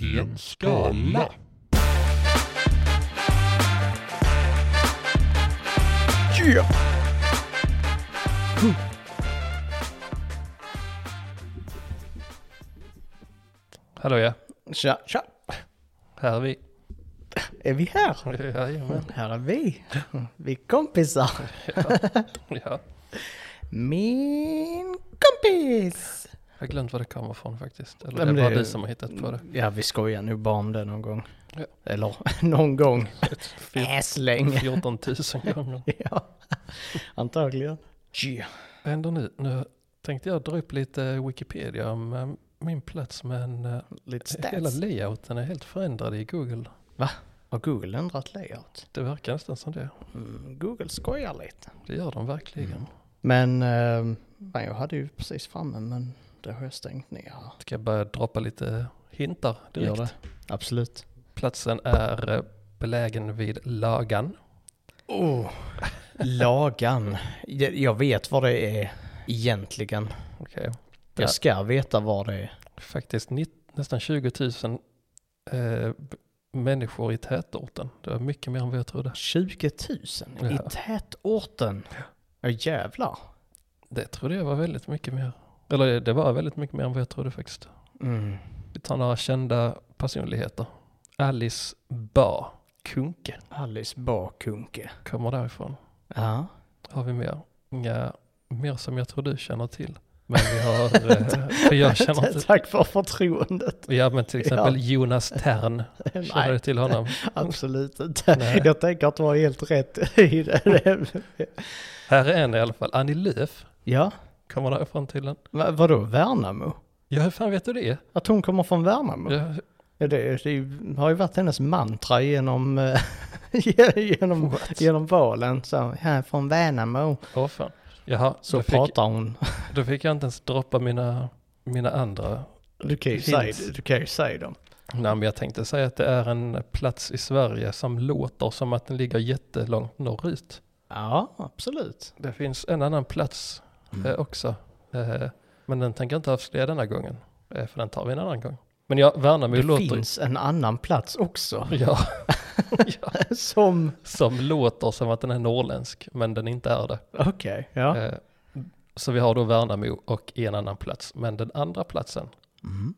i en skala. Yeah. Hallå ja, Tja, tja. här är vi. Är vi här? Jajamän. Här är vi. Vi kompisar. Ja, Min kompis. Jag har glömt var det kommer ifrån faktiskt. Eller det är bara du som har hittat på det. Ja, vi skojar nog bara om det någon gång. Ja. Eller någon gång. Äslänge. 14 000 gånger. Ja, antagligen. Yeah. Vad händer nu? Nu tänkte jag dra upp lite Wikipedia om eh, min plats men eh, Lite hela layouten är helt förändrad i Google. Har Google ändrat layout? Det verkar nästan som det. Mm, Google skojar lite. Det gör de verkligen. Men eh, jag hade ju precis framme men det har jag stängt ner. Ska jag börja droppa lite hintar Gör direkt? det. Absolut. Platsen är eh, belägen vid Lagan. Oh, lagan. Jag vet vad det är egentligen. Okej. Ja. Jag ska veta vad det är. Faktiskt nästan 20 000 eh, människor i tätorten. Det var mycket mer än vad jag trodde. 20 000 i Ja. tätorten. Ja jävlar. Det trodde jag var väldigt mycket mer. Eller det var väldigt mycket mer än vad jag trodde faktiskt. Mm. Vi tar några kända personligheter. Alice Ba Kunke Alice Bakunke. kommer därifrån. Ja. Har vi mer? Inga mer som jag tror du känner till. Men vi har, eh, för jag känner inte. Tack för förtroendet. Ja men till exempel Jonas Tern. Känner du till honom? absolut inte. Nej. Jag tänker att du har helt rätt i det. Här är en i alla fall. Annie Lööf Ja, kommer därifrån till en. Va, vadå Värnamo? Ja hur fan vet du det? Att hon kommer från Värnamo? Ja, Ja, det, det har ju varit hennes mantra genom, eh, genom, what? genom valen. Så, jag är från Värnamo. Åh fan. Jaha, Så fick, pratar hon. då fick jag inte ens droppa mina, mina andra. Du kan ju säga, du kan ju säga dem. Nej men jag tänkte säga att det är en plats i Sverige som låter som att den ligger jättelångt norrut. Ja, absolut. Det finns en annan plats Mm. eh, också. Eh, men den tänker jag inte avslöja denna gången. Eh, för den tar vi en annan gång. Men ja, Värnamo Det låter... finns en annan plats också. Ja, ja, Som, som låter som att den är norrländsk, men den inte är det. okej, ja. Eh, så vi har då Värnamo och en annan plats. Men den andra platsen Mm.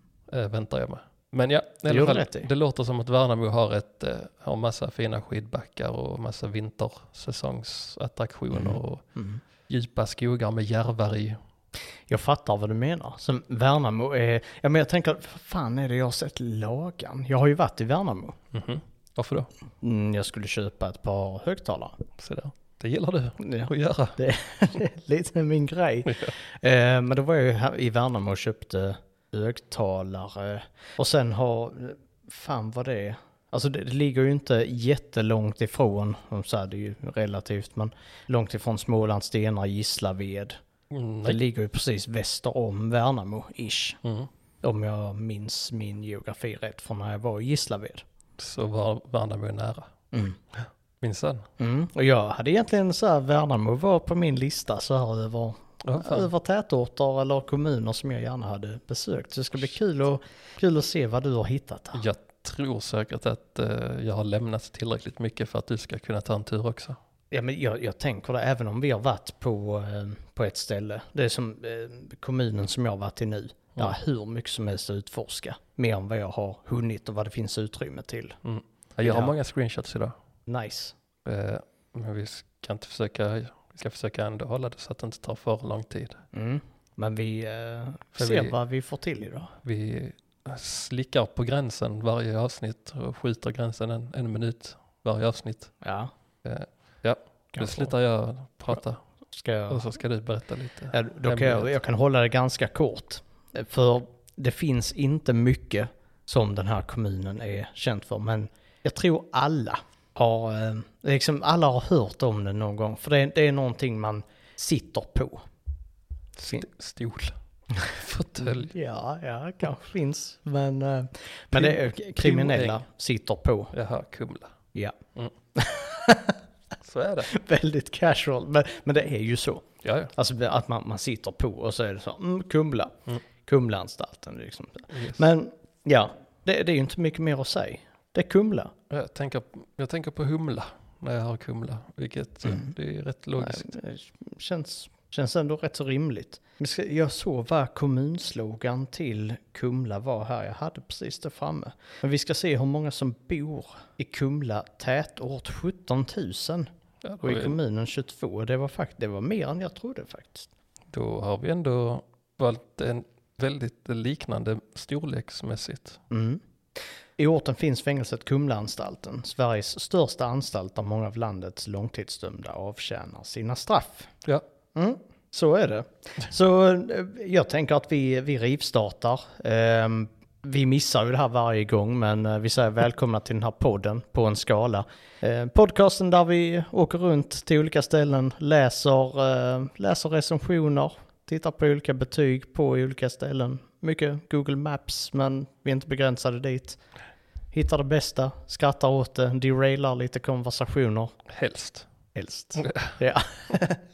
väntar jag med. Men ja, i Det alla fall, i. det låter som att Värnamo har, ett, har massa fina skidbackar och massa vintersäsongsattraktioner Mm. och Mm. Djupa skogar med järvar i. Jag fattar vad du menar. Som Värnamo är, ja men jag tänker, vad fan är det jag har sett Lagan? Jag har ju varit i Värnamo. Mhm. Varför då? Mm, jag skulle köpa ett par högtalare. Så där. Det gillar du Ja, att göra. det är lite min grej. Eh, men då var jag ju här i Värnamo och köpte högtalare. Och sen har, fan vad det är. Alltså det, det ligger ju inte jättelångt ifrån, de sa det är ju relativt, men långt ifrån Smålands Stenar, Gislaved. Mm, Det ligger ju precis väster om Värnamo-ish. Mm. Om jag minns min geografi rätt från när jag var i Gislaved. Så var Värnamo nära. Mm. Minsann. Mm. Och jag hade egentligen så här, Värnamo var på min lista så här över, fan. över tätorter eller kommuner som jag gärna hade besökt. Så det ska bli kul, och, kul att se vad du har hittat här. Jag tror säkert att eh, jag har lämnat tillräckligt mycket för att du ska kunna ta en tur också. Ja, men jag, jag tänker det, även om vi har varit på, eh, på ett ställe, det är som eh, kommunen som jag har varit i nu, där är hur mycket som helst att utforska. Mer än vad jag har hunnit och vad det finns utrymme till. Mm. Ja, Jag har många screenshots idag. Nice. Eh, men vi ska inte försöka, vi ska försöka ändå hålla det så att det inte tar för lång tid. Mm. Men vi eh, ser vi- vad vi får till idag. Vi slickar på gränsen varje avsnitt och skjuter gränsen en, en minut varje avsnitt. Ja. Eh, ja, nu slutar jag prata Ska jag... och så ska du berätta lite. Ja, då kan jag, jag kan hålla det ganska kort. För det finns inte mycket som den här kommunen är känd för. Men jag tror alla har, eh, liksom alla har hört om den någon gång. För det är, det är någonting man sitter på. St- stol. Fåtölj. Ja, ja, kanske finns. Men, eh, men det är kriminella Poäng. sitter på. Jaha, Kumla. Ja, Så är det. väldigt casual. Men, men det är ju så. Ja, ja. Alltså att man, man sitter på och så är det så, mm, Kumla. Mm. Kumlaanstalten liksom. Yes. Men ja, Det, det är ju inte mycket mer att säga. Det är Kumla. Jag tänker, jag tänker på humla när jag har Kumla, vilket Mm. det är rätt logiskt. Nej, det känns, känns ändå rätt så rimligt. Jag såg vad kommunslogan till Kumla var här. Jag hade precis det framme. Men vi ska se hur många som bor i Kumla tätort. 17 000. Ja, Och i kommunen 22. Det var, fakt- det var mer än jag trodde faktiskt. då har vi ändå valt en väldigt liknande storleksmässigt. Mm. I orten finns fängelset Kumlaanstalten, Sveriges största anstalt där många av landets långtidsdömda avtjänar sina straff. Ja, Mm, så är det. Så eh, jag tänker att vi, vi rivstartar. Ehm, vi missar ju det här varje gång, men eh, vi säger välkomna till den här podden på en skala. Eh, podcasten där vi åker runt till olika ställen, läser, eh, läser recensioner, tittar på olika betyg på olika ställen. Mycket Google Maps, men vi är inte begränsade dit. Hittar det bästa, skrattar åt det, derailar lite konversationer. helst. Helst. Ja.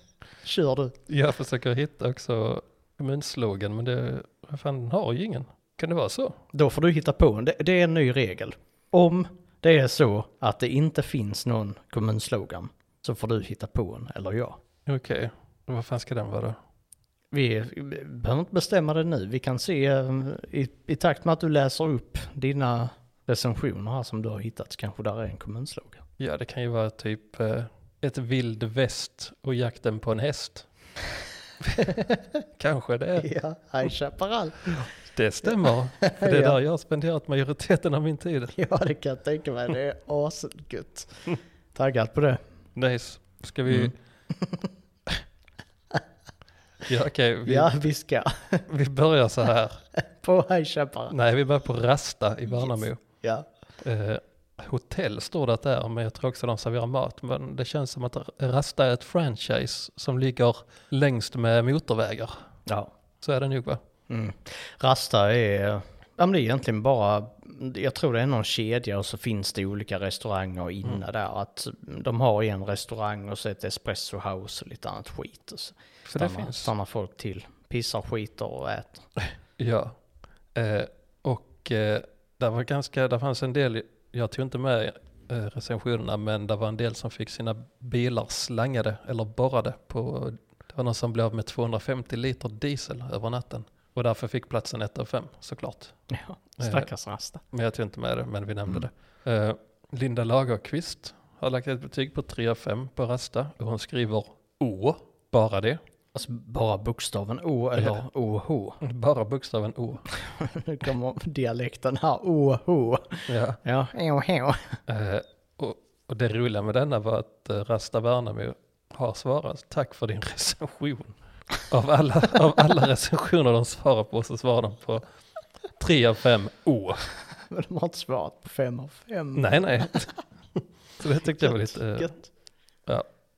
Kör du. Jag försöker hitta också kommunslogan, men det, vad fan, den har ju ingen. Kan det vara så? Då får du hitta på en. Det, det är en ny regel. Om det är så att det inte finns någon kommunslogan så får du hitta på en, eller jag. Okej, vad fan ska den vara då? Vi behöver inte bestämma det nu. Vi kan se eh, i, i takt med att du läser upp dina recensioner här som du har hittat kanske där är en kommunslogan. Ja, det kan ju vara typ eh, ett vild väst och jakten på en häst. Kanske det. Ja, High Chaparral. Det stämmer. För det är Ja. där jag har spenderat majoriteten av min tid. Ja, det kan jag tänka mig. Det är asgött. Taggad på det. Nice. Ska vi... Mm. ja, okej. vi, Ja, vi ska. vi börjar så här. På High Chaparral. Nej, vi börjar på Rasta i Värnamo. Ja. Eh, hotell står det att det är, men jag tror också de serverar mat. Men det känns som att Rasta är ett franchise som ligger längst med motorvägar. Ja. Så är det nog va? Mm. Rasta är, ja men det är egentligen bara, jag tror det är någon kedja och så finns det olika restauranger inne Mm. där. Att de har en restaurang och så ett espresso house och lite annat skit. Och så det stannar, finns. stannar folk till, pissar, skiter och äter. Ja. Eh, och eh, där var ganska, där fanns en del, jag tog inte med eh, recensionerna, men det var en del som fick sina bilar slangade eller borrade på, det var någon som blev av med 250 liter diesel över natten. Och därför fick platsen 1 av 5 såklart. Ja, stackars Rasta. Men jag tog inte med det, men vi nämnde Mm. det. Eh, Linda Lagerqvist har lagt ett betyg på 3 av 5 på Rasta och hon skriver Å, bara det. Alltså bara bokstaven O eller OH. Bara bokstaven Å. Nu kommer dialekten här, OH. Ja. Ja, OH. Eh, och, och det roliga med denna var att eh, Rasta Värnamo har svarat tack för din recension. Av alla, av alla recensioner de svarar på så svarar de på 3 av 5 Å. Men de har inte svarat på fem av fem. Nej, nej. Så det tyckte jag var lite, eh, Gött.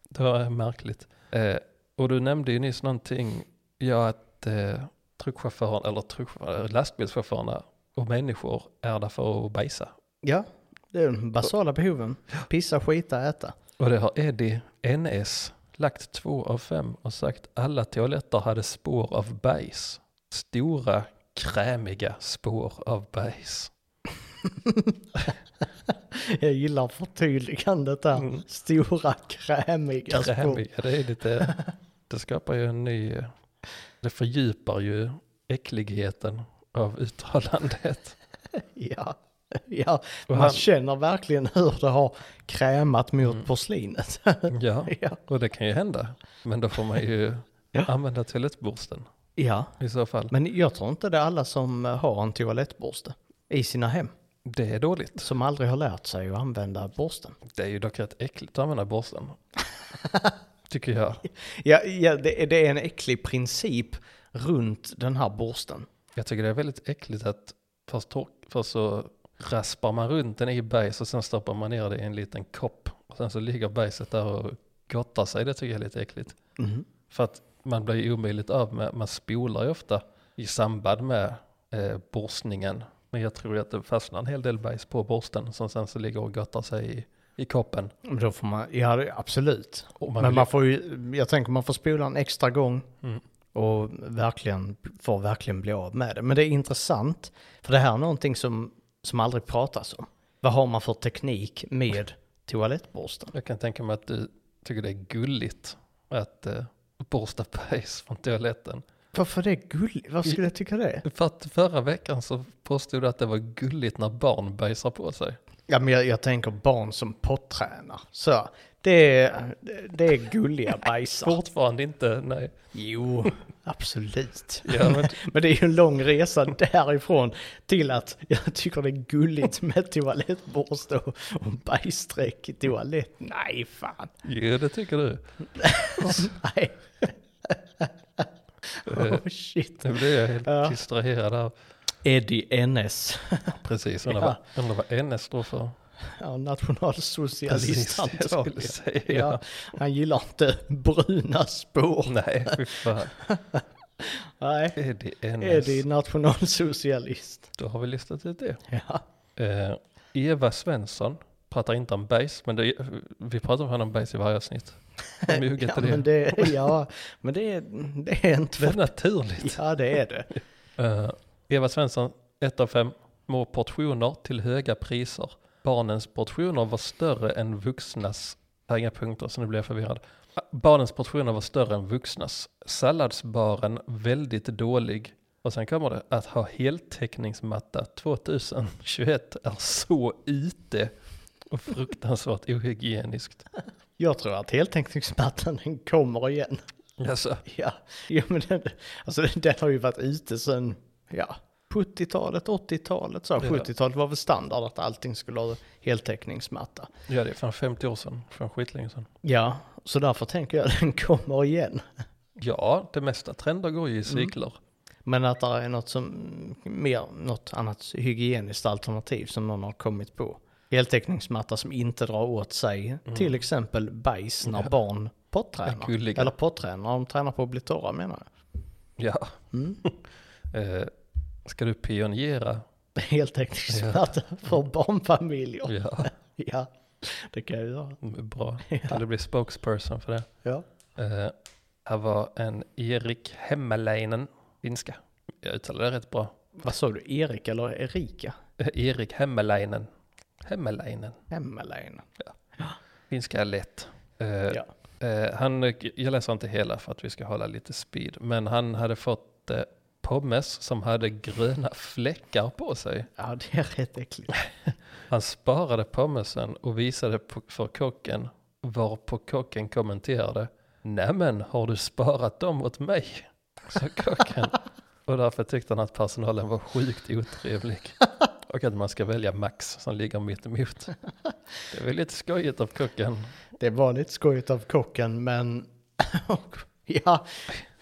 det var märkligt. Eh, och du nämnde ju nyss någonting, ja att eh, truckchauffören, eller truckchaufförer, lastbilschaufförerna och människor är där för att bajsa. Ja, det är de basala behoven. Pissa, skita, äta. Och det har Eddie NS lagt två av fem och sagt alla toaletter hade spår av bajs. Stora krämiga spår av bajs. Jag gillar förtydligandet där. Mm. Stora krämiga spår. Krämiga, det är lite, det skapar ju en ny, det fördjupar ju äckligheten av uttalandet. Ja, ja. Man han, känner verkligen hur det har krämat mot Mm. porslinet. ja, ja. och det kan ju hända. Men då får man ju Ja. använda toalettborsten ja, i så fall. men jag tror inte det är alla som har en toalettborste i sina hem. Det är dåligt. Som aldrig har lärt sig att använda borsten. Det är ju dock rätt äckligt att använda borsten. Tycker jag. Ja, ja det, det är en äcklig princip runt den här borsten. Jag tycker det är väldigt äckligt att först, tork, först så raspar man runt den i bajs och sen stoppar man ner det i en liten kopp. Och sen så ligger bajset där och gottar sig. Det tycker jag är lite äckligt. Mhm. För att man blir ju omöjligt av med, man spolar ju ofta i samband med eh, borstningen. Men jag tror att det fastnar en hel del bajs på borsten som sen så ligger och gottar sig i, i koppen. Då får man, ja absolut. Man Men vill man får ju, jag tänker man får spola en extra gång Mm. och verkligen, får verkligen bli av med det. Men det är intressant, för det här är någonting som som aldrig pratas om. Vad har man för teknik med toalettborsten? Jag kan tänka mig att du tycker det är gulligt att eh, borsta bajs från toaletten. Varför det är gulligt? Vad skulle jag tycka det? För att förra veckan så påstod du att det var gulligt när barn bajsar på sig. Ja, men jag, jag tänker barn som pottränar. Så, det är, det är gulliga bajsar. Fortfarande inte, nej. Jo, absolut. Ja, men, Men det är ju en lång resa därifrån till att jag tycker det är gulligt med toalettborste och, och bajsstreck i toalett. Nej, fan. jo, det tycker du. Nej. Eh, Oh, shit. Nu blir jag helt Ja. distraherad av. Eddie NS. Precis, undrar Ja. vad, undrar vad NS står för. Ja, nationalsocialist antagligen. säga. Ja, han gillar inte bruna spår. Nej, fy fan. Nej, Eddie NS. Eddie nationalsocialist. Då har vi listat ut det. Ja, Eh, Eva Svensson pratar inte om bajs, men det, vi pratar om henne om bajs i varje avsnitt. Ja, det? men det, ja, men det, är- det är inte Det är naturligt. Ja, det är det. Eh, Eva Svensson, 1 av 5. Små portioner till höga priser. Barnens portioner var större än vuxnas. Det är inga punkter så nu blir jag förvirrad. Barnens portioner var större än vuxnas. Salladsbaren väldigt dålig. Och sen kommer det att ha heltäckningsmatta 2021 är så ute och fruktansvärt ohygieniskt. Jag tror att heltäckningsmattan kommer igen. Alltså, Ja, ja men den, alltså den har ju varit ute sedan, ja, 70-talet, 80-talet så. Ja. 70-talet var väl standard att allting skulle ha heltäckningsmatta. ja det är fan 50 år sedan, från skitlänge sedan. Ja, så därför tänker jag att den kommer igen. Ja, det mesta trender går ju i cykler. Men att det är något som, mer, något annat hygieniskt alternativ som någon har kommit på. Heltäckningsmatta som inte drar åt sig till exempel bajs när Mm. Ja. barn pottränar. Eller pottränar, de tränar på att bli torra menar jag. Ja. Mm. Eh, ska du pionjera? Heltäckningsmatta för barnfamiljer. Ja, Ja, det kan jag göra. bra. Kan du bli spokesperson för det? Ja. Eh, här var en Erik Hemmeläinen, finska. Jag uttalade det rätt bra. Vad sa du, Erik eller Erika? Eh, Erik Hemmeläinen. Hemmeläinen. Hemmeläinen. Finska är lätt. Eh, Ja. han, jag läser inte hela för att vi ska hålla lite speed. Men han hade fått pommes som hade gröna fläckar på sig. ja, det är rätt äckligt. Han sparade pommesen och visade på, för kocken varpå kocken kommenterade Nämen, har du sparat dem åt mig? Sa kocken. Och därför tyckte han att personalen var sjukt otrevlig. Och att man ska välja Max som ligger mitt emot. Det väl lite skojigt av kocken. Det var lite skojigt av kocken, men ja,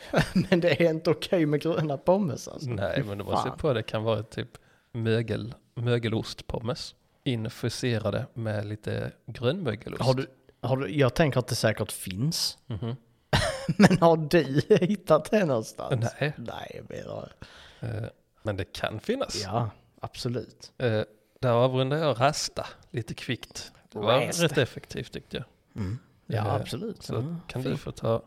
men det är inte okej med gröna pommes alltså. Nej, men du måste på det kan vara typ mögel, mögelostpommes. Infuserade med lite grönmögelost. Har du, har du, jag tänker att det säkert finns, Mhm. men har du hittat det någonstans? Nej, Nej, jag menar, eh, men det kan finnas. ja, absolut. Eh, där avrundar jag rasta lite kvickt. Det var Rasta. rätt effektivt tyckte jag. Mm. Ja, Eh, absolut. Så Ja, kan, fint. du få ta,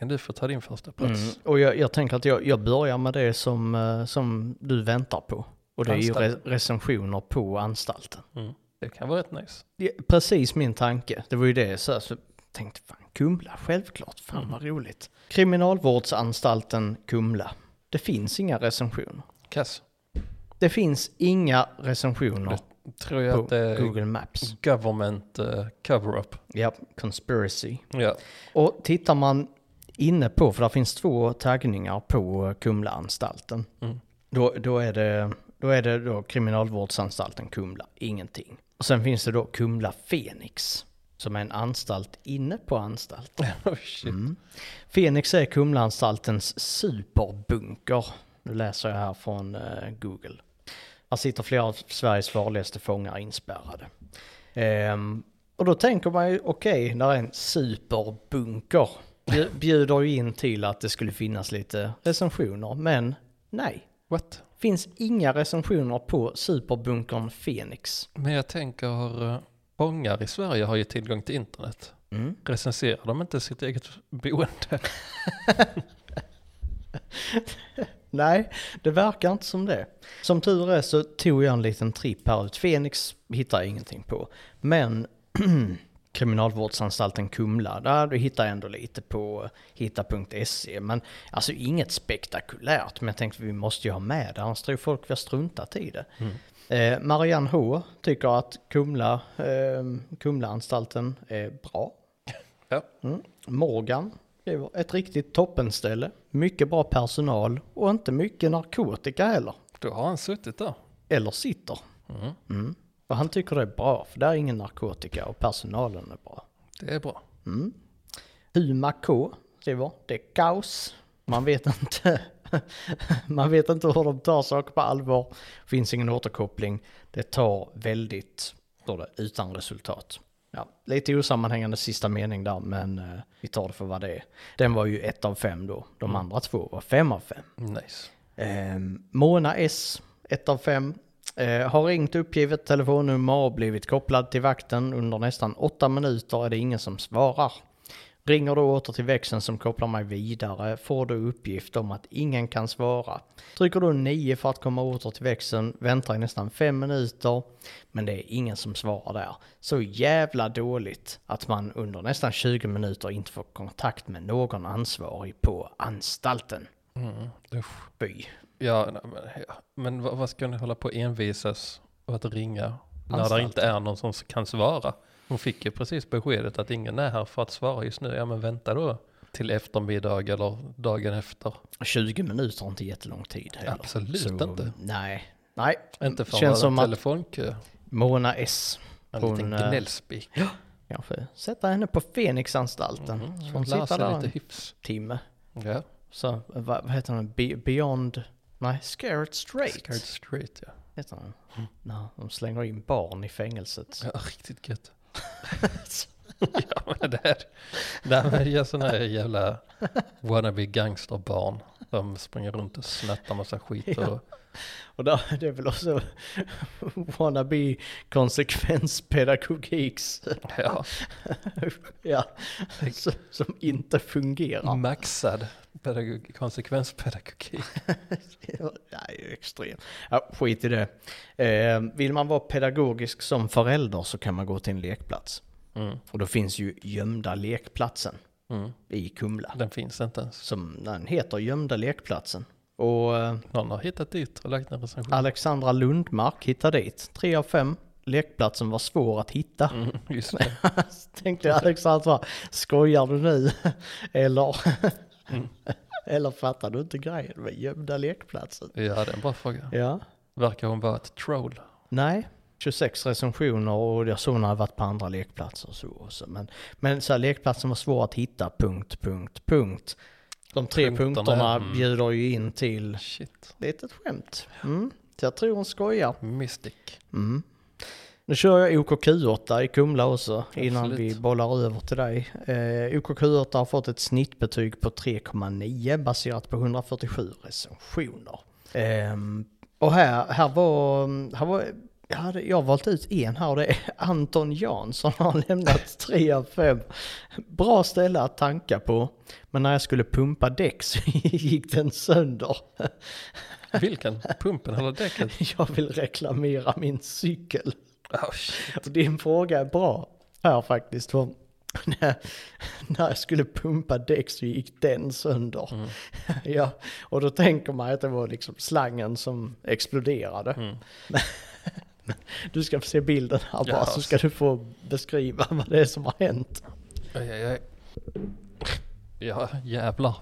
kan du få ta din första plats? Mm. Och jag, jag tänker att jag, jag börjar med det som, eh, som du väntar på. Och det är ju re, recensioner på anstalten. Mm. Det kan vara rätt nice. Ja, precis min tanke. Det var ju det så, så tänkte fan Kumla, självklart. Fan Mm. vad roligt. Kriminalvårdsanstalten Kumla. Det finns inga recensioner. Kass. Det finns inga recensioner Tror jag på att det är Google Maps. government eh, cover-up. Ja, conspiracy. Ja. Och tittar man inne på, för det finns två taggningar på Kumlaanstalten. Mm. Då, då är det, då är det då kriminalvårdsanstalten Kumla, ingenting. Och sen finns det då Kumla Fenix, som är en anstalt inne på anstalten. oh. Mm. Fenix är Kumlaanstaltens superbunker. Nu läser jag här från eh, Google. Här sitter flera av Sveriges farligaste fångar inspärrade. Ehm, och då tänker man ju, okej, när det är en superbunker, bjuder ju in till att det skulle finnas lite recensioner, men nej. What? Finns inga recensioner på superbunkern Fenix. Men jag tänker, fångar i Sverige har ju tillgång till internet. Mm. Recenserar de inte sitt eget boende? Nej, det verkar inte som det. Som tur är så tog jag en liten tripp här ut. Fenix hittar jag ingenting på. Men kriminalvårdsanstalten Kumla, där du hittar ändå lite på hitta.se. Men alltså inget spektakulärt. Men jag tänkte vi måste ju ha med det, annars tror folk vi har struntat i det. Mm. Eh, Marianne H tycker att Kumla, eh, Kumlaanstalten är bra. Ja. Mm. Morgan skriver ett riktigt toppenställe, mycket bra personal och inte mycket narkotika heller. Då har han suttit där. Eller sitter. Mm. Och han tycker det är bra, för där är ingen narkotika och personalen är bra. Det är bra. Mm. Huma K skriver, det är kaos. Man vet inte. Man vet inte hur de tar saker på allvar. Finns ingen återkoppling. Det tar väldigt, står det, utan resultat. Ja, lite osammanhängande sista mening där, men eh, vi tar det för vad det är. Den var ju ett av fem då. De Mm. andra två var fem av fem. Nice. Eh, Mona S, 1 av 5. Eh, har ringt uppgivet telefonnummer och blivit kopplad till vakten. Under nästan 8 minuter är det ingen som svarar. Ringer då åter till växeln som kopplar mig vidare får du uppgift om att ingen kan svara. Trycker då 9 för att komma åter till växeln, väntar i nästan 5 minuter, men det är ingen som svarar där. Så jävla dåligt att man under nästan 20 minuter inte får kontakt med någon ansvarig på anstalten. Mm. Usch. Fy. Ja, nej, men, ja. men vad, vad ska ni hålla på och envisas och att ringa när det inte är någon som kan svara? Hon fick ju precis beskedet att ingen är här för att svara just nu. Ja men vänta då till eftermiddag eller dagen efter. 20 minuter är inte jättelång tid heller. Absolut Så, inte. Nej. Nej. Inte för Känns som telefonkö. Mona S. En hon, liten eh, gnällspik. Kanske sätta henne på Fenixanstalten. Mm, hon sitter där sig en lite hyfs. timme. Ja, Så vad, vad heter den? Be, beyond... Nej, Scared Straight. scared straight ja. Heter den. När de slänger in barn i fängelset. Ja, riktigt gött. ja men det här, det här ja, sådana här jävla wannabe gangsterbarn. De springer runt och snattar massa skit Ja. Och där, det är väl också wannabe konsekvenspedagogiks. ja, ja, som, som inte fungerar. maxad pedagog, konsekvenspedagogik. Ja, det är ju extremt. Ja, skit i det. Eh, vill man vara pedagogisk som förälder så kan man gå till en lekplats. Mm, Och då finns ju gömda lekplatsen mm. i Kumla. Den finns inte ens. Som den heter gömda lekplatsen. Och eh, Någon har hittat dit och lagt en recension. Alexandra Lundmark hittade dit. Tre av fem. Lekplatsen var svår att hitta. Mm, just det. Tänkte Alexandra, skojar du nu? Eller, Mm. eller fattar du inte grejen med gömda lekplatsen? Ja, det är en bra fråga. Ja. Verkar hon vara ett troll? Nej, 26 recensioner och jag såg när jag varit på andra lekplatser och så. Och så. Men, men så här, lekplatsen var svår att hitta, punkt, punkt, punkt. De tre Punkterna, punkterna mm. bjuder ju in till Shit. litet skämt. Mm. Så jag tror hon skojar. Mystic. Mm. Nu kör jag OKQ8 i Kumla också innan Absolut. vi bollar över till dig. Eh, OKQ8 har fått ett snittbetyg på 3,9 baserat på 147 recensioner. Ehm, och här, här var, här var jag, hade, jag har valt ut en här och det är Anton Jansson har lämnat 3 av 5. Bra ställe att tanka på. Men när jag skulle pumpa däck så gick den sönder. Vilken? Pumpen eller däcket? Jag vill reklamera min cykel. Oh, shit. Din fråga är bra här faktiskt. För när, när jag skulle pumpa däck så gick den sönder. Mm. Ja, och då tänker man att det var liksom slangen som exploderade. Mm. Du ska få se bilden här bara Ja, så ska du få beskriva vad det är som har hänt. Oj, oj, oj. Ja, jävlar.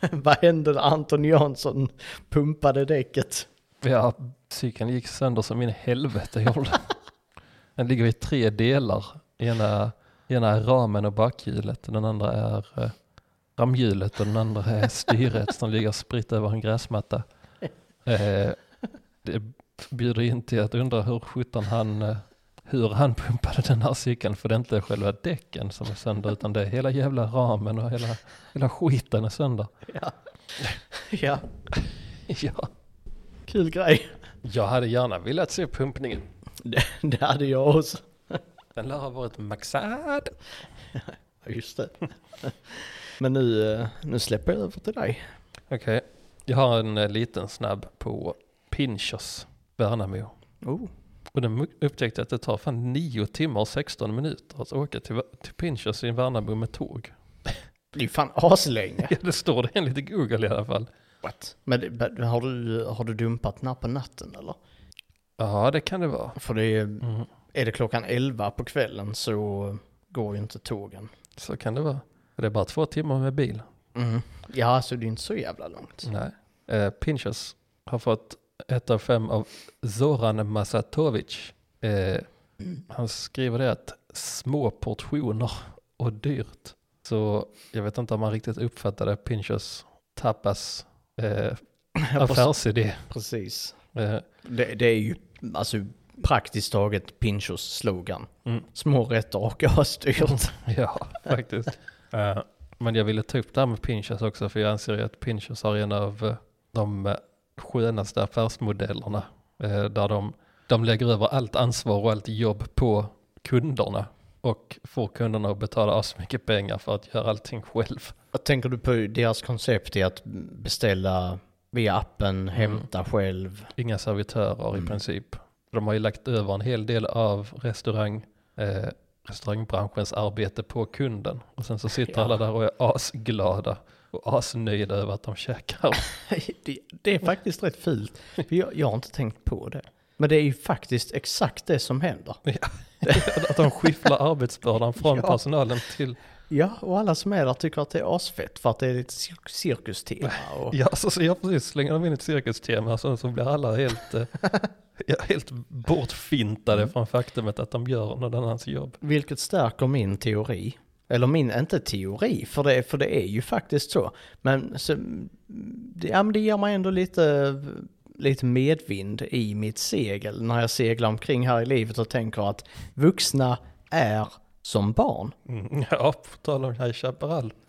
vad hände när Anton Jansson pumpade däcket? Ja, cykeln gick sönder som in i helvete gjorde. Den ligger i tre delar. Ena, ena är ramen och bakhjulet. Den andra är eh, ramhjulet och den andra är styret som ligger spritt över en gräsmatta. Eh, det bjuder in till att undra hur sjutton han, eh, hur han pumpade den här cykeln. För det är inte själva däcken som är sönder utan det är hela jävla ramen och hela, hela skiten är sönder. Ja, ja Ja. kul grej. Jag hade gärna velat se pumpningen. Det, det hade jag också. Den lär ha varit maxad. Ja, just det. Men nu, eh, nu släpper jag över till dig. Okej, Jag har en eh, liten snabb på Pinchos, Värnamo. Oh. Och den upptäckte att det tar fan 9 timmar och 16 minuter att åka till, till Pinchos i Värnamo med tåg. Det är ju fan aslänge. Ja, det står det enligt Google i alla fall. What? Men har du, har du dumpat den här på natten eller? Ja, det kan det vara. För det är, Mm. är det klockan 11 på kvällen så går ju inte tågen. Så kan det vara. Det är bara två timmar med bil. Mm. Ja, så det är inte så jävla långt. Nej. Eh, Pinchos har fått ett av fem av Zoran Masatovic. Eh, han skriver det att små portioner och dyrt. Så jag vet inte om man riktigt uppfattade Pinchos tapas eh, affärsidé. Precis. Eh, Det, det är ju alltså praktiskt taget Pinchos slogan. mm, Små rätter och asdyrt. ja, faktiskt. Eh, men jag ville ta upp det här med Pinchos också för jag anser ju att Pinchos har en av de skönaste affärsmodellerna. Eh, där de, de lägger över allt ansvar och allt jobb på kunderna. Och får kunderna att betala så mycket pengar för att göra allting själv. Vad tänker du på deras koncept i att beställa via appen, hämta själv? Inga servitörer i princip. De har ju lagt över en hel del av restaurang, eh, restaurangbranschens arbete på kunden. Och sen så sitter Ja. alla där och är asglada och asnöjda över att de käkar. Det, det är faktiskt rätt fult. Jag, jag har inte tänkt på det. Men det är ju faktiskt exakt det som händer. att de skifflar arbetsbördan från Ja. personalen till, Ja, och alla som är där tycker att det är asfett för att det är lite cir- cirkustema. Och, ja så, så jag precis slänger de in ett cirkustema så, så blir alla helt, eh, ja, helt bortfintade Mm. från faktumet att de gör någon annans jobb. Vilket stärker min teori. Eller min, inte teori, för det, för det är ju faktiskt så. Men, så, det, ja, men det ger mig ändå lite, lite medvind i mitt segel när jag seglar omkring här i livet och tänker att vuxna är som barn. Mm, ja, på tal om High Chaparral.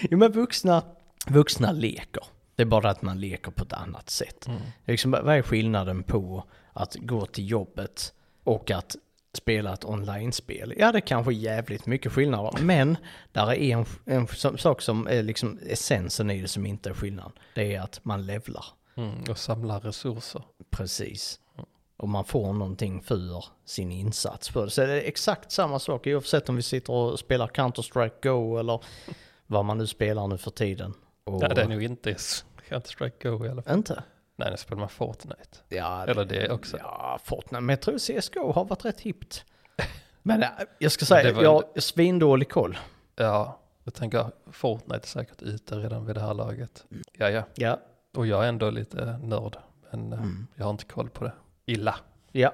Jo men vuxna, vuxna leker. Det är bara att man leker på ett annat sätt. Mm. Liksom, vad är skillnaden på att gå till jobbet och att spela ett online-spel? Ja, det är kanske jävligt mycket skillnader, men där är en, en sak som är liksom essensen i det som inte är skillnad. Det är att man levlar. Mm, och samlar resurser. Precis. Och man får någonting för sin insats för det. Så det är exakt samma sak oavsett om vi sitter och spelar Counter-Strike Go eller vad man nu spelar nu för tiden. Och Nej, det är nog inte Counter-Strike Go i alla fall. Inte? Nej, nu spelar man Fortnite. Ja, Eller det också. Ja, Fortnite. Men jag tror CSGO har varit rätt hippt. Men äh, jag ska säga, var- jag har svindålig koll. Ja, jag tänker Fortnite är säkert ute redan vid det här laget. Ja, ja. Ja. Och jag är ändå lite nörd. Men eh, Mm. jag har inte koll på det. Illa. Ja,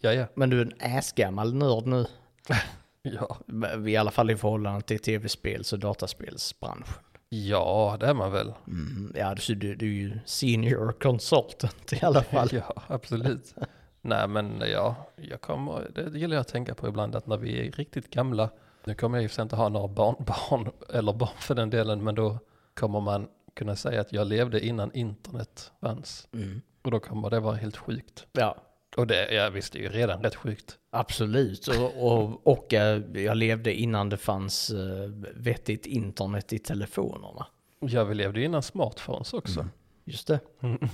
Ja, ja. men du är en assgammal nörd nu. Ja, I alla fall i förhållande till tv-spels och dataspelsbranschen. Ja det är man väl. Mm, ja, du, du, du är ju senior consultant i alla fall. Ja, absolut. Nej, men ja, jag kommer, det gillar jag att tänka på ibland att när vi är riktigt gamla, nu kommer jag i och inte ha några barn, barn eller barn för den delen, men då kommer man kunna säga att jag levde innan internet fanns. Mm. Och då kommer det vara helt sjukt. Ja, Och det, jag visste ju redan rätt sjukt. absolut. Och, och, och eh, jag levde innan det fanns eh, vettigt internet i telefonerna. Ja, vi levde innan smartphones också. Just det. Mm.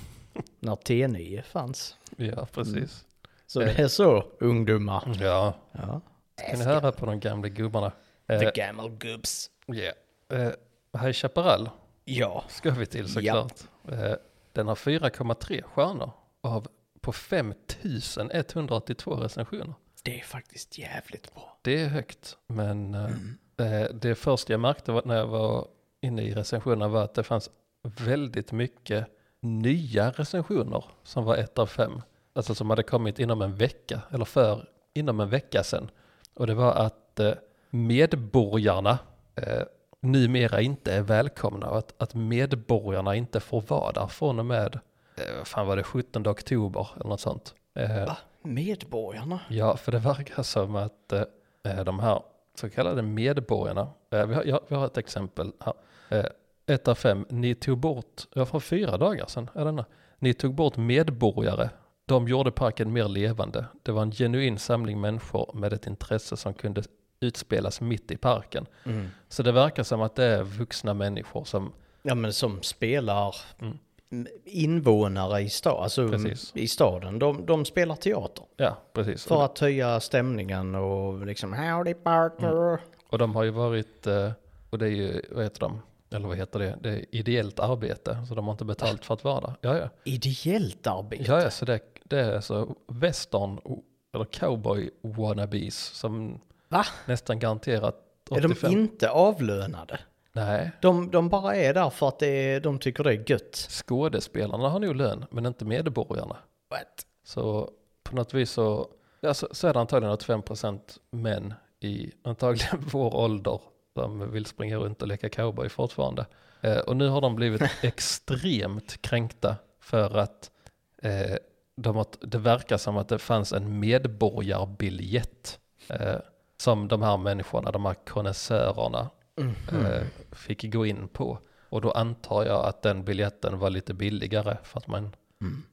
När T9 fanns. Ja, precis. Så Eh. det är så, ungdomar. Ja, Ja. kan ni höra på de gamla gubbarna? Eh, The gammal gubbs. yeah. eh, High Chaparral Ja. ska vi till såklart. Eh, den har 4,3 stjärnor av på 5182 recensioner. Det är faktiskt jävligt bra. Det är högt, men eh, eh, det första jag märkte var, när jag var inne i recensionerna var att det fanns väldigt mycket nya recensioner som var ett av fem. Alltså som hade kommit inom en vecka, eller för inom en vecka sedan. Och det var att eh, medborgarna eh, numera inte är välkomna och att, att medborgarna inte får vara där från och med, vad fan var det, 17 oktober eller något sånt. Eh, Va? Medborgarna? Ja, för det verkar som att eh, de här så kallade medborgarna, eh, vi, har, ja, vi har ett exempel här. Eh, ett av fem, ni tog bort, ja för fyra dagar sedan, är denna. Ni tog bort medborgare, de gjorde parken mer levande. Det var en genuin samling människor med ett intresse som kunde utspelas mitt i parken. Mm. Så det verkar som att det är vuxna människor som Ja men som spelar Mm. Invånare i, sta, alltså Precis. i staden. De, de spelar teater. Ja, precis. För att höja stämningen och liksom howdy partner. Och de har ju varit, eh, och det är ju, vad heter de? Eller vad heter det? Det är ideellt arbete, så de har inte betalt för att vara där. Ja, ja. Ideellt arbete. Ja, ja, så det, det är alltså western eller cowboy wannabes som Va? nästan garanterat Är de 85. inte avlönade? Nej, De, de bara är där för att det är, de tycker det är gött. skådespelarna har nog lön, men inte medborgarna. What? Så på något vis så, ja, så, är det antagligen 85% män i antagligen vår ålder som vill springa runt och leka cowboy fortfarande. Eh, och nu har de blivit extremt kränkta för att eh, de har, det verkar som att det fanns en medborgarbiljett eh, som de här människorna, de här konnässörerna Mhm. eh, fick gå in på. Och då antar jag att den biljetten var lite billigare för att man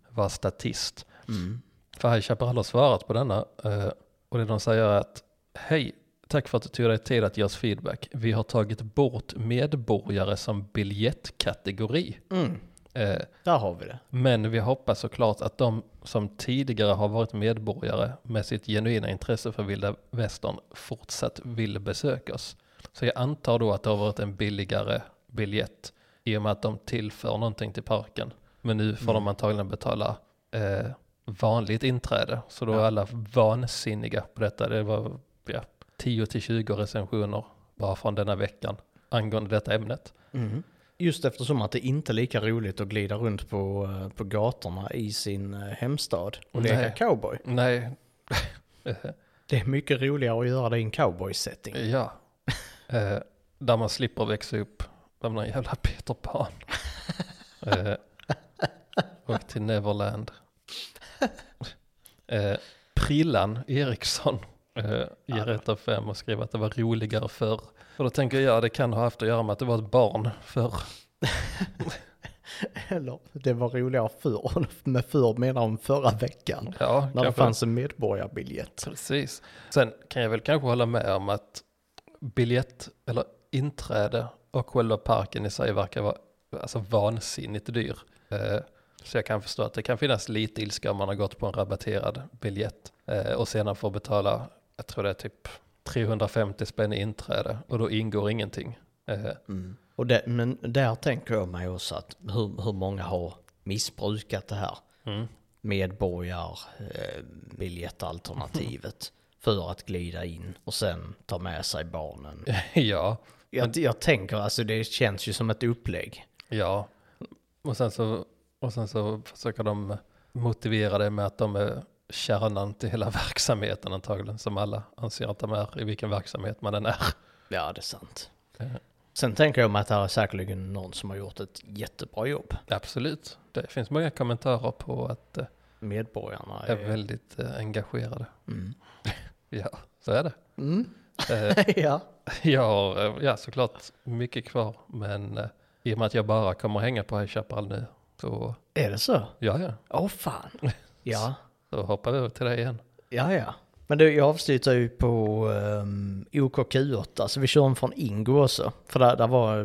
var statist. Mm. För High Chaparral har svarat på denna eh, och det de säger är att hej, tack för att du tog dig tid att ge oss feedback. Vi har tagit bort medborgare som biljettkategori. Mm. Eh, Där har vi det. men vi hoppas såklart att de som tidigare har varit medborgare med sitt genuina intresse för vilda västern fortsatt vill besöka oss. Så jag antar då att det har varit en billigare biljett i och med att de tillför någonting till parken. Men nu får de antagligen betala eh, vanligt inträde. Så då är alla vansinniga på detta. Det var ja, 10-20 recensioner bara från denna veckan angående detta ämnet. Mm. Just eftersom att det inte är lika roligt att glida runt på, eh, på gatorna i sin eh, hemstad och leka cowboy. Nej, Det är mycket roligare att göra det i en cowboy-setting. Ja, eh, där man slipper växa upp som någon jävla Peter Pan. eh, och till Neverland. Eh, Prillan Eriksson eh, ger ett av fem och skriver att det var roligare förr. Och då tänker jag det kan ha haft att göra med att det var ett barn förr. Eller det var roligare förr. Med förr menar de förra veckan. Ja, När det fanns en medborgarbiljett. Precis. Sen kan jag väl kanske hålla med om att biljett eller inträde och själva parken i sig verkar vara alltså vansinnigt dyr. Eh, Så jag kan förstå att det kan finnas lite ilska om man har gått på en rabatterad biljett eh, och sedan får betala, jag tror det är typ 350 spänn i inträde och då ingår ingenting. Eh, Och det, men där tänker jag mig också att hur, hur många har missbrukat det här Mm. medborgarbiljettalternativet för att glida in och sen ta med sig barnen. ja, Jag, jag tänker alltså det känns ju som ett upplägg. ja. Och sen, så, och sen så försöker de motivera det med att de är kärnan till hela verksamheten antagligen, som alla anser att de är i vilken verksamhet man än är. Ja, det är sant. Eh, Sen tänker jag mig att det här är säkerligen någon som har gjort ett jättebra jobb. Absolut, det finns många kommentarer på att eh, Medborgarna är är... väldigt eh, engagerade. Mm. Ja, så är det. Mm. Eh, ja. jag har eh, ja, såklart mycket kvar, men eh, i och med att jag bara kommer hänga på High Chaparral nu, så Är det så? ja, ja, Åh fan. Ja. så hoppar vi över till det igen. Ja, ja. Men du, jag avslutar ju på um, OKQ8, så vi kör en från Ingo också. För där, där, var,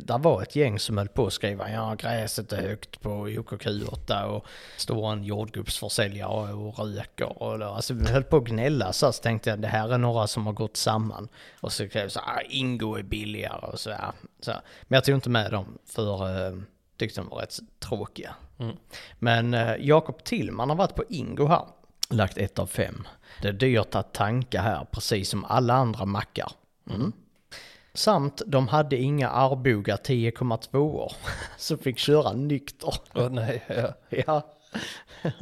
där var ett gäng som höll på att skriva, ja gräset är högt på OKQ8 och står en jordgubbsförsäljare och röker. Och, alltså vi höll på att gnälla så, så tänkte jag det här är några som har gått samman. Och så skrev jag så ah, Ingo är billigare och så, ja, så. Men jag tog inte med dem för uh, tyckte de var rätt tråkiga. Mm. Men eh, Jakob Tillman har varit på Ingo här. Lagt ett av fem. Det är dyrt att tanka här, precis som alla andra mackar. Mm. Samt de hade inga Arboga 10,2 år. Så fick köra nykter. Åh nej, ja. Ja,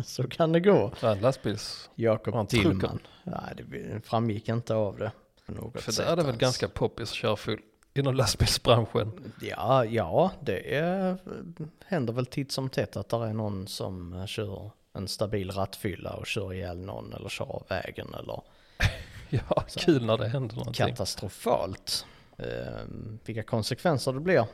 så kan det gå. Det en lastbils... Jakob Tillman. Nej, det framgick inte av det. något För där är det väl ganska poppis att köra full inom lastbilsbranschen. Ja, ja, det är, händer väl titt som tätt att det är någon som eh, kör en stabil rattfylla och kör ihjäl någon eller kör av vägen eller Ja, kul när det händer någonting. katastrofalt. Eh, vilka konsekvenser det blir.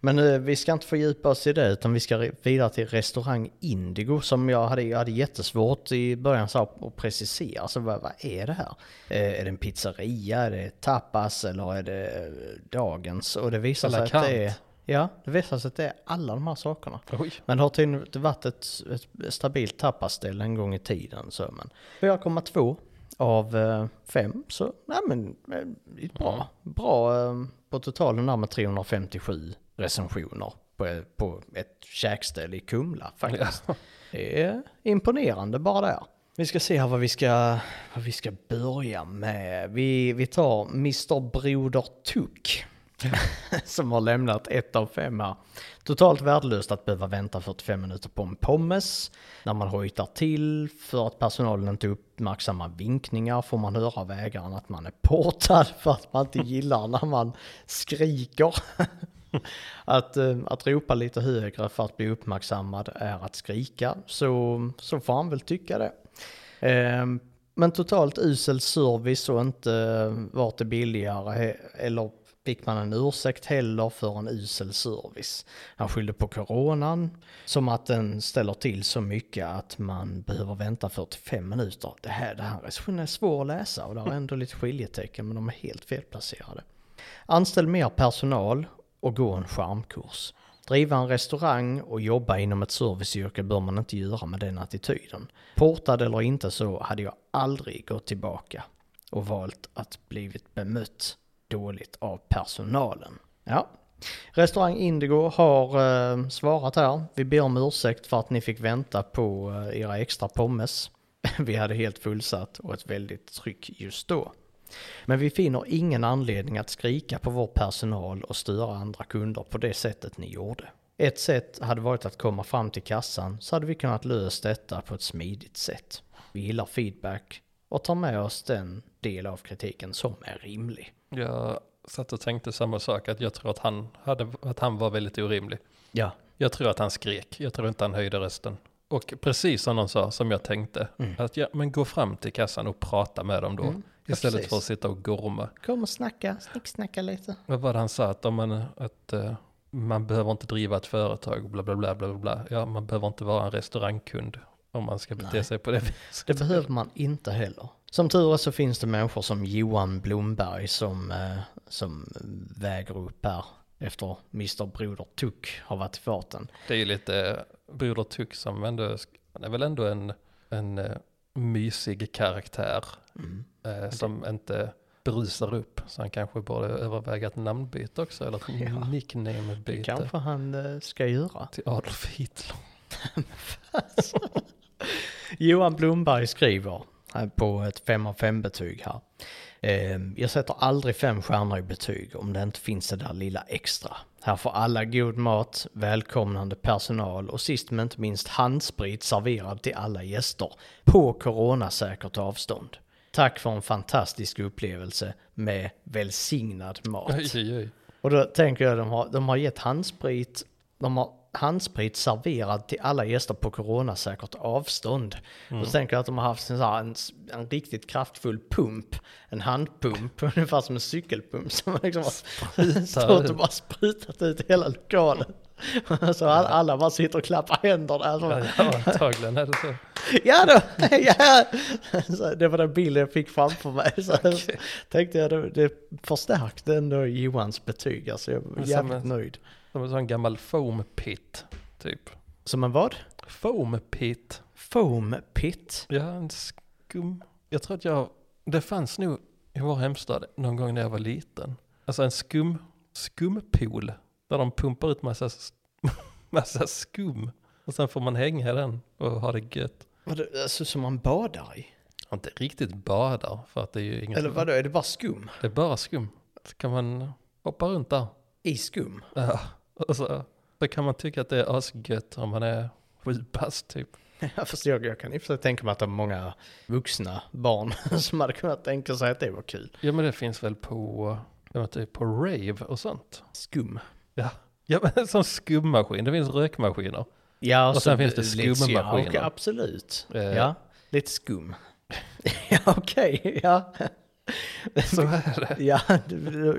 Men eh, vi ska inte fördjupa oss i det utan vi ska re- vidare till restaurang Indigo som jag hade, jag hade jättesvårt i början så att precisera. Alltså vad, vad är det här? Eh, är det en pizzeria? Är det tapas eller är det eh, dagens? Och det visar sig att det är... ja, det visar sig att det är alla de här sakerna. Oj. Men det har tydligen varit ett, ett stabilt tapasställe en gång i tiden. Så, men 4,2 av eh, 5. Så nej, men, eh, bra. Bra eh, på totalen där med 357 recensioner på, på ett käkställe i Kumla faktiskt. Ja. Det är imponerande bara där. Vi ska se här vad vi ska, vad vi ska börja med. Vi, vi tar Mr Broder Tuck. som har lämnat ett av fem här. Totalt värdelöst att behöva vänta 45 minuter på en pommes. När man hojtar till för att personalen inte uppmärksammar vinkningar får man höra av ägaren att man är portad för att man inte gillar när man skriker. att, eh, att ropa lite högre för att bli uppmärksammad är att skrika, så, så får han väl tycka det. Ehm, men totalt usel service och inte vart det billigare eller fick man en ursäkt heller för en usel service. Han skyllde på coronan, som att den ställer till så mycket att man behöver vänta 45 minuter. Det här, det här recensionen är svår att läsa och det har ändå lite skiljetecken men de är helt felplacerade. Anställ mer personal och gå en charmkurs. Driva en restaurang och jobba inom ett serviceyrke bör man inte göra med den attityden. Portad eller inte så hade jag aldrig gått tillbaka och valt att blivit bemött dåligt av personalen. Ja. Restaurang Indigo har eh, svarat här. Vi ber om ursäkt för att ni fick vänta på eh, era extra pommes. Vi hade helt fullsatt och ett väldigt tryck just då. Men vi finner ingen anledning att skrika på vår personal och störa andra kunder på det sättet ni gjorde. Ett sätt hade varit att komma fram till kassan så hade vi kunnat lösa detta på ett smidigt sätt. Vi gillar feedback och tar med oss den del av kritiken som är rimlig. Jag satt och tänkte samma sak, att jag tror att han, hade, att han var väldigt orimlig. Ja, Jag tror att han skrek, jag tror inte han höjde rösten. Och precis som någon sa, som jag tänkte, att ja, men gå fram till kassan och prata med dem då. Mm, ja, istället precis. för att sitta och gorma. kom och snacka, snicksnacka lite. Vad var det han sa? Att, om man, att eh, man behöver inte driva ett företag, bla bla bla bla bla, bla. Ja, man behöver inte vara en restaurangkund om man ska bete Nej. sig på det viset. Det behöver man inte heller. Som tur är så finns det människor som Johan Blomberg som, eh, som väger upp här efter Mr Broder Tuck har varit i farten. Det är ju lite eh, Broder Tuck som ändå, han är väl ändå en, en eh, mysig karaktär Mm. eh, som inte brusar upp. Så han kanske borde överväga ett namnbyte också, eller ett Ja. Det nickname-byte kanske han ska göra. till Adolf Hitler. Johan Blomberg skriver här på ett 5 av 5 betyg här. Eh, Jag sätter aldrig fem stjärnor i betyg om det inte finns det där lilla extra. Här får alla god mat, välkomnande personal och sist men inte minst handsprit serverad till alla gäster på coronasäkert avstånd. Tack för en fantastisk upplevelse med välsignad mat. Oj, oj, oj. Och då tänker jag de har, de har gett handsprit, de har handsprit serverad till alla gäster på coronasäkert avstånd. Och så tänker jag att de har haft en, en, en riktigt kraftfull pump, en handpump, ungefär som en cykelpump som liksom har stått och bara sprutat ut hela lokalen. Så alla, alla bara sitter och klappar händerna. Ja, Alltså, ja, antagligen är det så. ja då, ja! Så det var den bilden jag fick framför mig. Så Okej. tänkte jag, det, det förstärkte ändå Johans betyg. Alltså jag som jävligt en- Som en sån gammal foam pit, typ. Som en vad? Foam pit. Foam pit. Ja, en skum. Jag tror att jag, det fanns nog i vår hemstad någon gång när jag var liten. Alltså en skum, skumpool. Där de pumpar ut massa, massa skum. Och sen får man hänga i den och ha det gött. Vadå, alltså som man badar i? Inte riktigt badar för att det är ju inget. Eller vadå, är det bara skum? Det är bara skum. Så kan man hoppa runt där. I skum? Ja. Och så, kan man tycka att det är asgött om man är sju bast typ. Jag förstår, jag kan i och för sig tänka mig att det är många vuxna barn som hade kunnat tänka sig att det var kul. Ja men det finns väl på, jag inte, på rave och sånt. Skum. Ja, ja men som skummaskin, det finns rökmaskiner. Ja, Och så sen finns det skummaskiner. Ja, absolut. Eh. Ja, lite skum. ja, okej, ja. Så är det. Ja,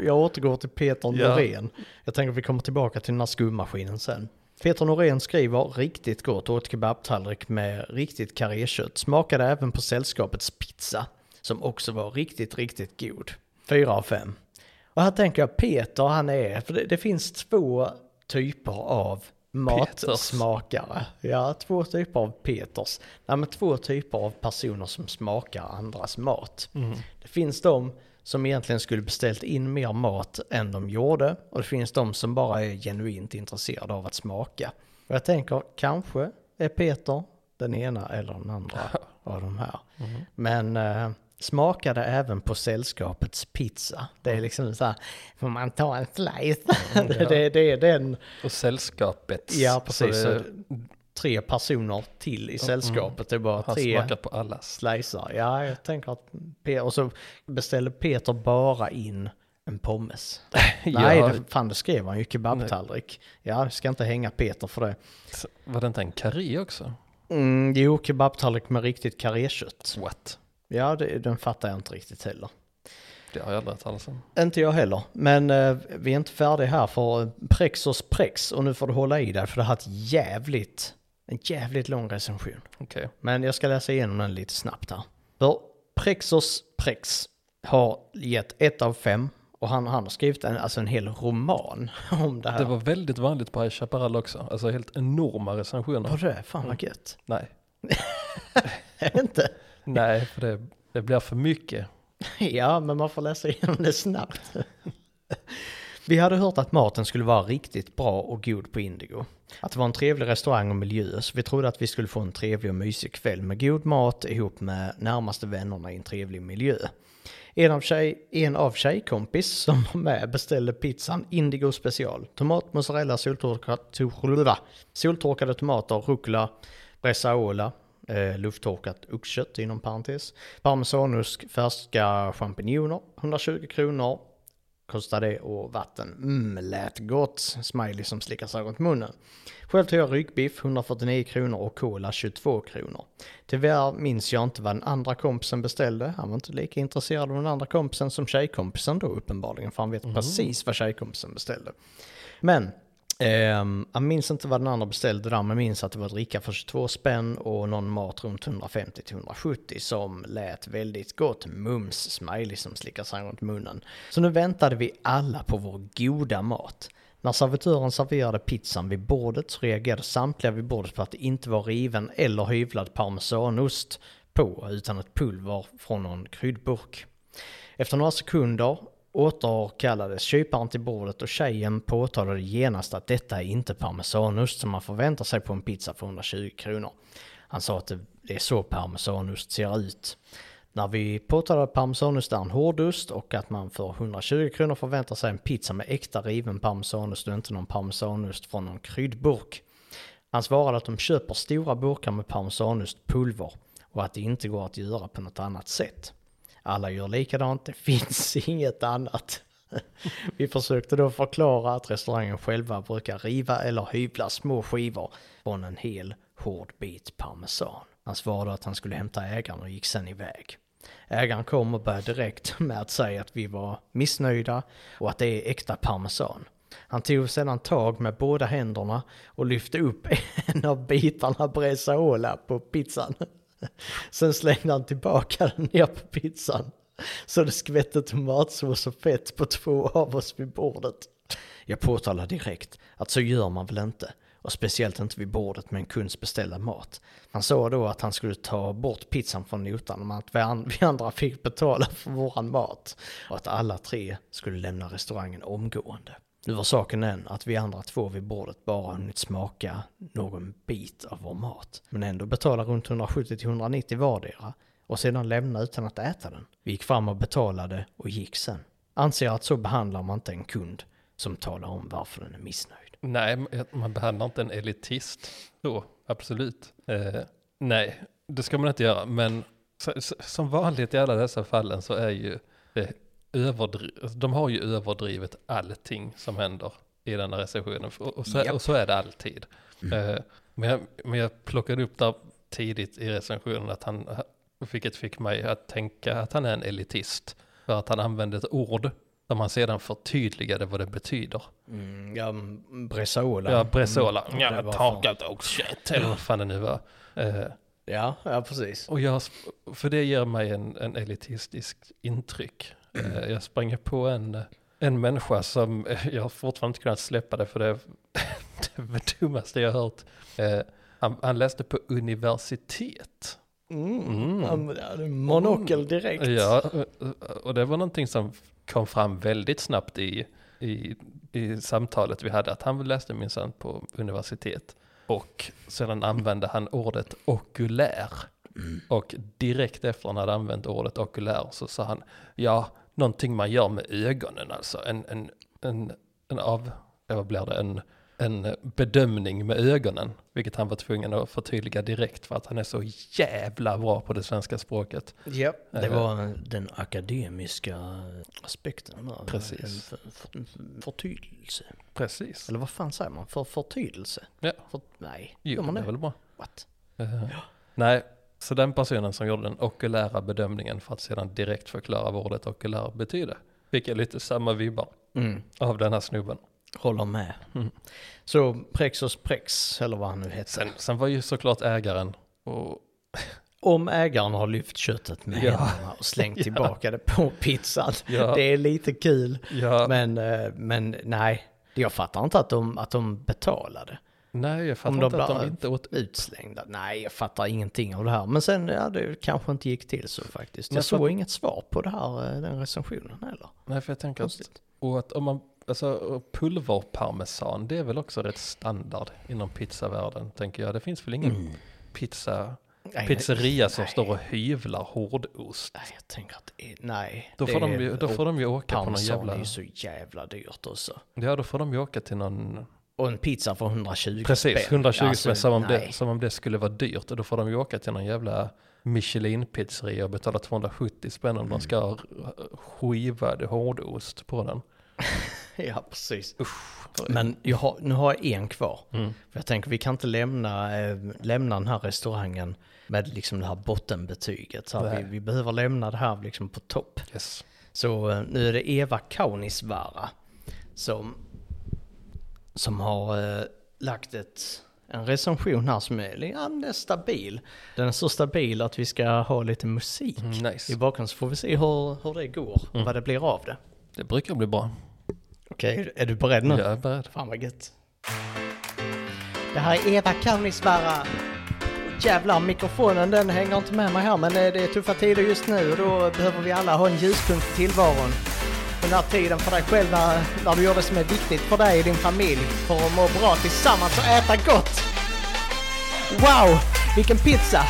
jag återgår till Peter Ja. Norén. Jag tänker att vi kommer tillbaka till den här skummaskinen sen. Peter Norén skriver riktigt gott åt kebabtallrik med riktigt karékött. Smakade även på sällskapets pizza som också var riktigt, riktigt god. Fyra av fem. Och här tänker jag Peter han är, för det, det finns två typer av. matsmakare. Ja, två typer av Peters. Nej, men två typer av personer som smakar andras mat. Mm. Det finns de som egentligen skulle beställt in mer mat än de gjorde och det finns de som bara är genuint intresserade av att smaka. Och jag tänker kanske är Peter den ena eller den andra av de här. Mm. Men eh, smakade även på sällskapets pizza. Det är liksom så här, får man ta en slice? det, det, det är den, Och sällskapet. ja precis, det, tre personer till i sällskapet. Det är bara tre smakar på allas. slicer. Ja, jag tänker att, Pe- och så beställde Peter bara in en pommes. Nej, Ja. det, fan det skrev han ju, kebabtallrik. Ja, jag ska inte hänga Peter för det. Så Var det inte en karré också? Mm, jo, kebabtallrik med riktigt karékött. What? Ja, det, den fattar jag inte riktigt heller. Det har jag aldrig hört talas om. Inte jag heller, men eh, vi är inte färdiga här för Prexos Prex och nu får du hålla i dig för det är ett jävligt, en jävligt lång recension. Okej. Men jag ska läsa igenom den lite snabbt här. För Prexos Prex har gett ett av fem och han, han har skrivit en, alltså en hel roman om det här. Det var väldigt vanligt på High Chaparral också. Alltså helt enorma recensioner. Var det? Fan vad gött. Nej. Är det inte? Nej, för det, det blir för mycket. Ja, men man får läsa igenom det snabbt. Vi hade hört att maten skulle vara riktigt bra och god på Indigo. Att det var en trevlig restaurang och miljö, så vi trodde att vi skulle få en trevlig och mysig kväll med god mat ihop med närmaste vännerna i en trevlig miljö. En av, tjej, en av tjejkompis som var med beställde pizzan Indigo special. Tomat, mozzarella, soltorkade, soltorkade tomater, rucola, bresaola, eh, lufttorkat oxkött inom parentes, parmesanost, färska champinjoner, 120 kronor kostar det och vatten. Mm, lät gott. Smiley som slickar sig runt munnen. Själv tog jag ryggbiff 149 kronor och cola 22 kronor. Tyvärr minns jag inte vad den andra kompisen beställde. Han var inte lika intresserad av den andra kompisen som tjejkompisen då uppenbarligen. För han vet precis vad tjejkompisen beställde. Men ehm, jag minns inte vad den andra beställde där, men minns att det var dricka för 22 spänn och någon mat runt 150-170 som lät väldigt gott. Mums, smiley som slickar sig runt munnen. Så nu väntade vi alla på vår goda mat. När servitören serverade pizzan vid bordet så reagerade samtliga vid bordet på att det inte var riven eller hyvlad parmesanost på, utan ett pulver från någon kryddburk. Efter några sekunder återkallades kyparen till bordet och tjejen påtalade genast att detta är inte parmesanost som man förväntar sig på en pizza för 120 kronor. Han sa att det är så parmesanost ser ut. När vi påtalade att parmesanost är en hårdost och att man för 120 kronor förväntar sig en pizza med äkta riven parmesanost och inte någon parmesanost från någon kryddburk. Han svarade att de köper stora burkar med parmesanostpulver och att det inte går att göra på något annat sätt. Alla gör likadant, det finns inget annat. Vi försökte då förklara att restaurangen själva brukar riva eller hyvla små skivor från en hel hård bit parmesan. Han svarade att han skulle hämta ägaren och gick sen iväg. Ägaren kom och började direkt med att säga att vi var missnöjda och att det är äkta parmesan. Han tog sedan tag med båda händerna och lyfte upp en av bitarna bresaola på pizzan. Sen slängde han tillbaka den ner på pizzan. Så det skvätte tomatsås och fett på två av oss vid bordet. Jag påtalade direkt att så gör man väl inte. Och speciellt inte vid bordet med en kunds beställda mat. Han sa då att han skulle ta bort pizzan från notan men att vi vi andra fick betala för våran mat. Och att alla tre skulle lämna restaurangen omgående. Nu var saken den att vi andra två vid bordet bara hunnit smaka någon bit av vår mat. Men ändå betala runt 170-190 vardera och sedan lämna utan att äta den. Vi gick fram och betalade och gick sen. Anser att så behandlar man inte en kund som talar om varför den är missnöjd. Nej, man behandlar inte en elitist så, absolut. Eh, nej, det ska man inte göra, men så, så, som vanligt i alla dessa fallen så är ju det överdrivet, de har ju överdrivet allting som händer i denna recensionen, och, så, Japp. och så är det alltid. Eh, men, jag, men jag plockade upp där tidigt i recensionen att han, vilket fick mig att tänka att han är en elitist, för att han använde ett ord som han sedan förtydligade vad det betyder. Mm, ja, Bresaola. Ja, Bresola. Mm, Ja, takat och shit. Eller vad fan det nu var. Eh, Ja, ja precis. och jag, för det ger mig en, en elitistisk intryck. Eh, jag sprang på en, en människa som, jag har fortfarande inte kunnat släppa det för det är det dummaste jag har hört. Eh, han, han läste på universitet. Mm. Mm. Monokel direkt. Ja, och det var någonting som kom fram väldigt snabbt i, i, i samtalet vi hade, att han läste minsann på universitet. Och sedan använde han ordet okulär. Mm. Och direkt efter han hade använt ordet okulär så sa han, ja, någonting man gör med ögonen alltså. En, en, en, en av, vad blir det, en en bedömning med ögonen, vilket han var tvungen att förtydliga direkt för att han är så jävla bra på det svenska språket. Ja, det eh, var den akademiska aspekten. Precis. För, för, förtydelse. Precis. Eller vad fan säger man? För förtydelse? Ja. För, nej, jo, man det är väl bra. What? Uh, ja. Nej, så den personen som gjorde den okulära bedömningen för att sedan direkt förklara vad ordet okulär betyder, fick jag lite samma vibbar mm. av den här snubben. Håller med. Mm. Så Prexos Prex, eller vad han nu heter. Sen, sen var ju såklart ägaren och... Om ägaren har lyft köttet med ja. händerna och slängt tillbaka ja. det på pizzan. Ja. Det är lite kul. Ja. Men, eh, men nej, jag fattar inte att de, att de betalade. Nej, jag fattar inte att de inte åt utslängda. Nej, jag fattar ingenting av det här. Men sen, ja, det kanske inte gick till så faktiskt. Jag såg inget svar på det här, eh, den recensionen heller. Nej, för jag tänker att, och att om man alltså pulverparmesan, det är väl också rätt standard inom pizzavärlden, tänker jag. Det finns väl ingen mm. pizza, nej, pizzeria nej, som nej. står och hyvlar hårdost? Nej, jag tänker att, nej. Då får, de ju, då får de ju åka på någon jävla... är ju så jävla dyrt också. Ja, då får de ju åka till någon... Och en pizza för 120 Precis, spänn. 120 alltså, spänn, som om, det, som om det skulle vara dyrt. Och då får de ju åka till någon jävla Michelin-pizzeria och betala 270 spänn om mm. de ska ha skivad hårdost på den. ja, precis. Usch. Men har, nu har jag en kvar. Mm. För jag tänker vi kan inte lämna, äh, lämna den här restaurangen med liksom det här bottenbetyget. Så vi, vi, behöver lämna det här liksom på topp. Yes. Så äh, nu är det Eva Kaunisvaara som, som har äh, lagt ett, en recension här som är, ja, är stabil. Den är så stabil att vi ska ha lite musik mm, nice. i bakgrunden så får vi se hur, hur det går och mm. vad det blir av det. Det brukar bli bra. Okej, okay, är du beredd nu? Jag är beredd. Fan vad gött. Det här är Eva Kaunisvaara. Jävlar, mikrofonen den hänger inte med mig här men eh, det är tuffa tider just nu och då behöver vi alla ha en ljuspunkt i tillvaron. Den här tiden för dig själv när, när du gör det som är viktigt för dig och din familj. För att må bra tillsammans och äta gott. Wow, vilken pizza!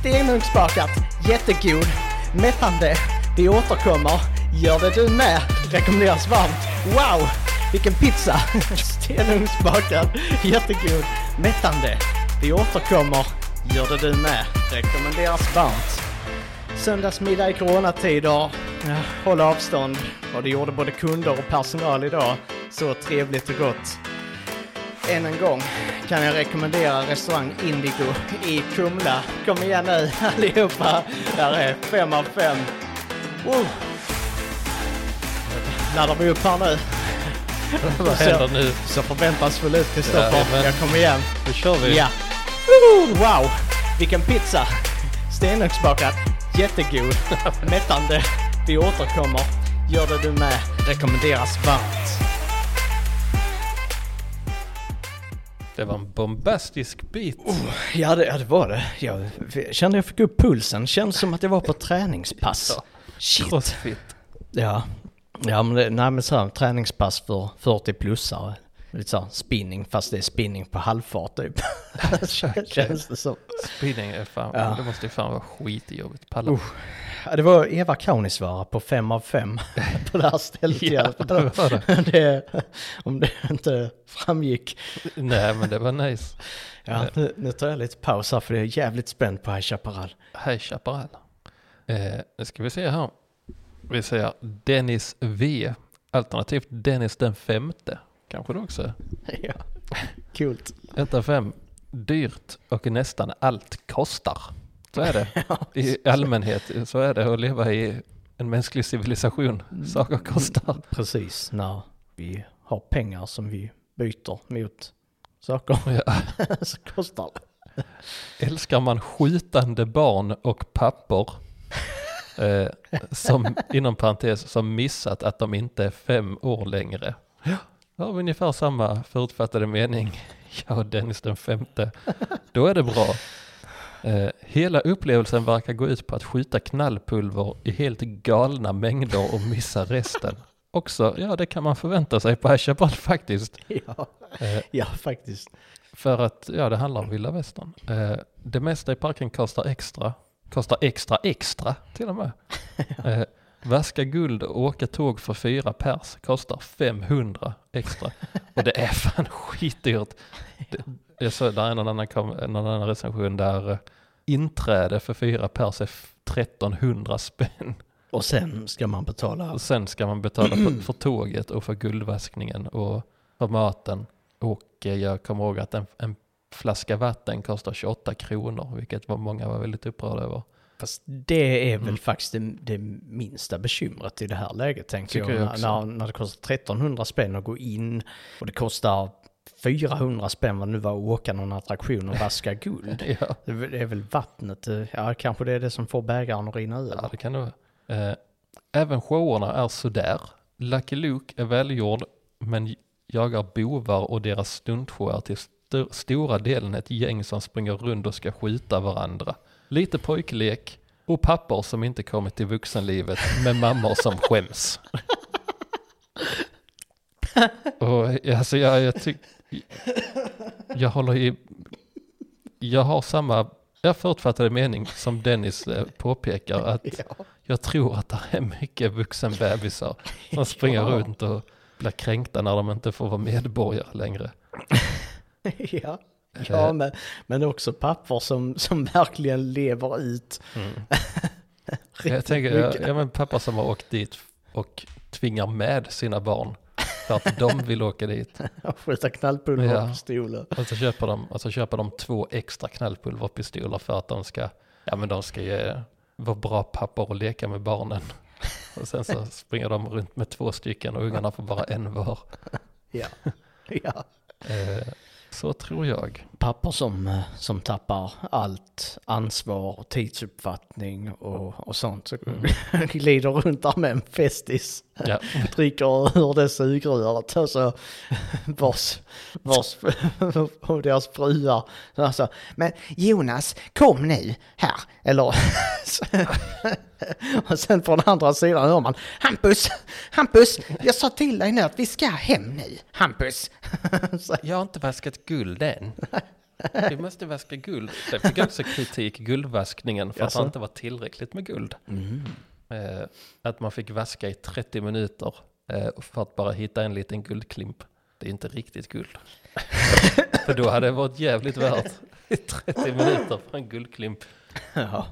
Stenugnsbakat, jättegod, mättande. Vi återkommer. Gör det du med! Rekommenderas varmt. Wow! Vilken pizza! Stenugnsbakad, jättegod, mättande. Vi återkommer. Gör det du med! Rekommenderas varmt. Söndagsmiddag i coronatider. Håll avstånd. Och det gjorde både kunder och personal idag. Så trevligt och gott. Än en gång kan jag rekommendera restaurang Indigo i Kumla. Kom igen nu allihopa. Där är fem av fem. Oh laddar vi upp här nu. Vad händer nu? Så förväntansfull ut Kristoffer. Ja, jag kommer igen. Nu kör vi. Ja. Wow! Vilken pizza! Stenugnsbakad. Jättegod. Mättande. Vi återkommer. Gör det du med. Rekommenderas varmt. Det var en bombastisk bit. Oh, ja, det, ja, det var det. Jag kände jag fick upp pulsen. Känns som att jag var på träningspass. Shit. Crossfit. Ja, Ja men, det, nej, men så här, träningspass för 40-plussare. Lite så spinning, fast det är spinning på halvfart typ. Känns det som. Spinning är fan, ja. det måste ju fan vara skitjobbigt. Palla. Uh. Det var Eva Kaunisvaara på fem av fem på det här stället ja, det var det. det. Om det inte framgick. Nej men det var nice. Ja, nu, nu tar jag lite paus här för jag är jävligt spänd på High Chaparral. High Chaparral. Eh, nu ska vi se här. Vi säger Dennis V. Alternativt Dennis den femte. Kanske det också Ja, kul. 1 av 5. Dyrt och nästan allt kostar. Så är det. I allmänhet så är det att leva i en mänsklig civilisation. Saker kostar. Precis, när vi har pengar som vi byter mot saker. Ja. så kostar det. Älskar man skjutande barn och pappor Eh, som inom parentes som missat att de inte är fem år längre. Ja, har ungefär samma förutfattade mening. Jag och Dennis den femte. Då är det bra. Eh, hela upplevelsen verkar gå ut på att skjuta knallpulver i helt galna mängder och missa resten. Också, ja det kan man förvänta sig på Ashabad faktiskt. Ja, Eh, ja faktiskt. för att, ja det handlar om vilda västern. Eh, det mesta i parken kostar extra. Kostar extra extra till och med. Eh, vaska guld och åka tåg för fyra pers kostar 500 extra. Och det är fan skitdyrt. Det, jag såg där är någon annan, kom, någon annan recension där eh, inträde för fyra pers är 1300 spänn. Och sen ska man betala. Och sen ska man betala för, för tåget och för guldvaskningen och för maten. Och eh, jag kommer ihåg att en, en flaska vatten kostar 28 kronor, vilket var många var väldigt upprörda över. Fast det är väl Mm. faktiskt det, det minsta bekymret i det här läget tänker Tycker jag. jag när, när det kostar 1300 spänn att gå in och det kostar 400 spänn vad det nu var att åka någon attraktion och vaska guld. Ja, Det är väl- vattnet, eh, ja kanske det är det som får bägaren att rinna ja över. det kan det vara. Eh, även showerna är sådär. Lucky Luke är välgjord, men jagar bovar och deras stuntshow är till st- stora delen ett gäng som springer runt och ska skjuta varandra. Lite pojklek och pappor som inte kommit till vuxenlivet med mammor som skäms. och alltså jag, jag tycker, jag håller i, jag har samma, jag förutfattade mening som Dennis eh, påpekar att Ja. jag tror att det är mycket vuxenbebisar som springer Ja. runt och blir kränkta när de inte får vara medborgare längre. ja. Ja, men, men också pappor som, som verkligen lever ut. Mm. Jag tänker, ja, men pappa som har åkt dit och tvingar med sina barn för att de vill åka dit. Och skjuta knallpulver Ja. pistoler. Och så köper de, och så köper de två extra knallpulverpistoler för att de ska, ja men de ska ge, vara bra pappor och leka med barnen. Och sen så springer de runt med två stycken och ungarna får bara en var. Ja. ja. Eh, så tror jag. Pappor som, eh, som tappar allt ansvar och tidsuppfattning och, och sånt. Så glider runt där med en festis. Ja. Dricker ur det sugröret och så vars, vars och deras fruar. Alltså, men Jonas, kom nu här. Eller och sen från andra sidan hör man Hampus, Hampus, jag sa till dig nu att vi ska hem nu. Hampus. Jag har inte vaskat guld än. Vi måste vaska guld. Det fick också kritik, guldvaskningen, för att Jaså? det inte var tillräckligt med guld. Eh, att man fick vaska i 30 minuter eh, för att bara hitta en liten guldklimp. Det är inte riktigt guld. för då hade det varit jävligt värt i 30 minuter för en guldklimp. ja.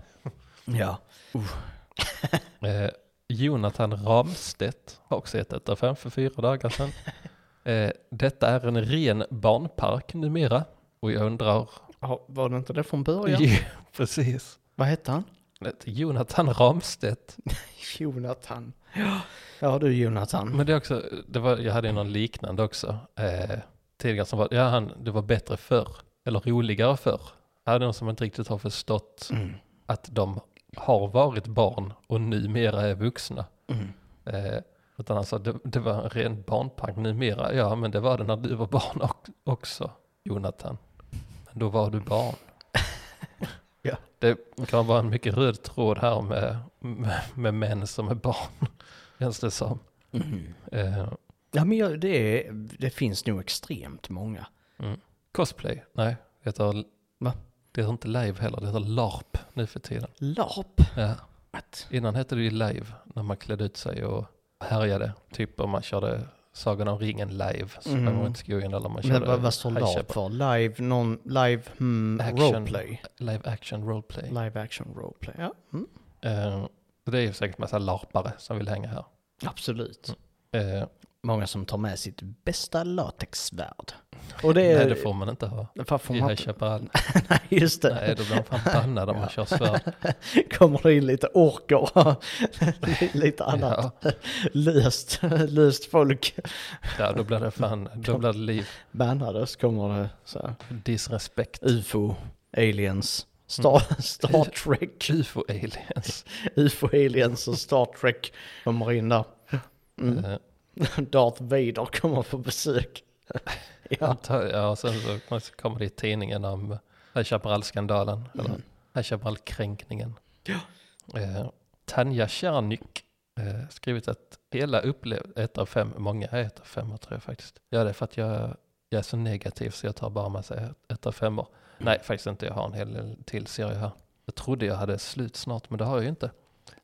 ja. Eh, Jonathan Ramstedt har också gett detta fem för fyra dagar sedan. Eh, detta är en ren barnpark numera. Och jag undrar... Ja, Var det inte det från början? Ja, precis. Vad hette han? Jonathan Ramstedt. Jonathan. Ja, ja du Jonathan. Men det är också, det var, jag hade någon liknande också. Eh, tidigare som var, ja han, det var bättre förr. Eller roligare förr. Hade någon som inte riktigt har förstått Mm. att de har varit barn och numera är vuxna. Mm. Eh, utan alltså det, det var en ren barnpark numera. Ja men det var det när du var barn också, Jonathan. Då var du barn. Ja. Det kan vara en mycket röd tråd här med, med, med män som är barn. Känns det som. Mm. Eh, Ja men jag- det, är, det finns nog extremt många. cosplay? Nej, det heter, Va? det heter inte live heller. Det heter LARP nu för tiden. LARP. Ja. What? Innan hette det ju live när man klädde ut sig och härjade. Typ om man körde Sagan om ringen live. Så Mm. man inte skogen eller man Men körde vad, vad står LARP för? Live, non, live, hmm, Action. roleplay. Live action roleplay. Live action roleplay, ja. Mm. Så det är ju säkert massa larpare som vill hänga här. Absolut. Eh, Många som tar med sitt bästa latexsvärd. Och det är... nej det får man inte ha. Varför I man High inte... Chaparral. Nej, just det. Nej, då blir man fan bannad om man kör svärd. Kommer det in lite orker och lite annat Ja, löst, löst folk ja, då blir det fan, då blir det liv. bannade så kommer det så här, Disrespekt. ufo, aliens, Star, Star Trek, UFO-aliens. UFO-aliens och Star Trek kommer in där. Mm. Darth Vader kommer på besök. ja. Ja, och sen så kommer det i tidningen om High Chaparral-skandalen, eller Mm. High Chaparral-kränkningen. Ja. Eh, Tanja Tjernyk eh, skrivit att hela upplev ett av fem, många är ett av fem tror jag faktiskt. Ja, det är för att jag, jag är så negativ så jag tar bara med sig ett av femmor. Nej, faktiskt inte. Jag har en hel del till serie här. Jag trodde jag hade slut snart, men det har jag ju inte.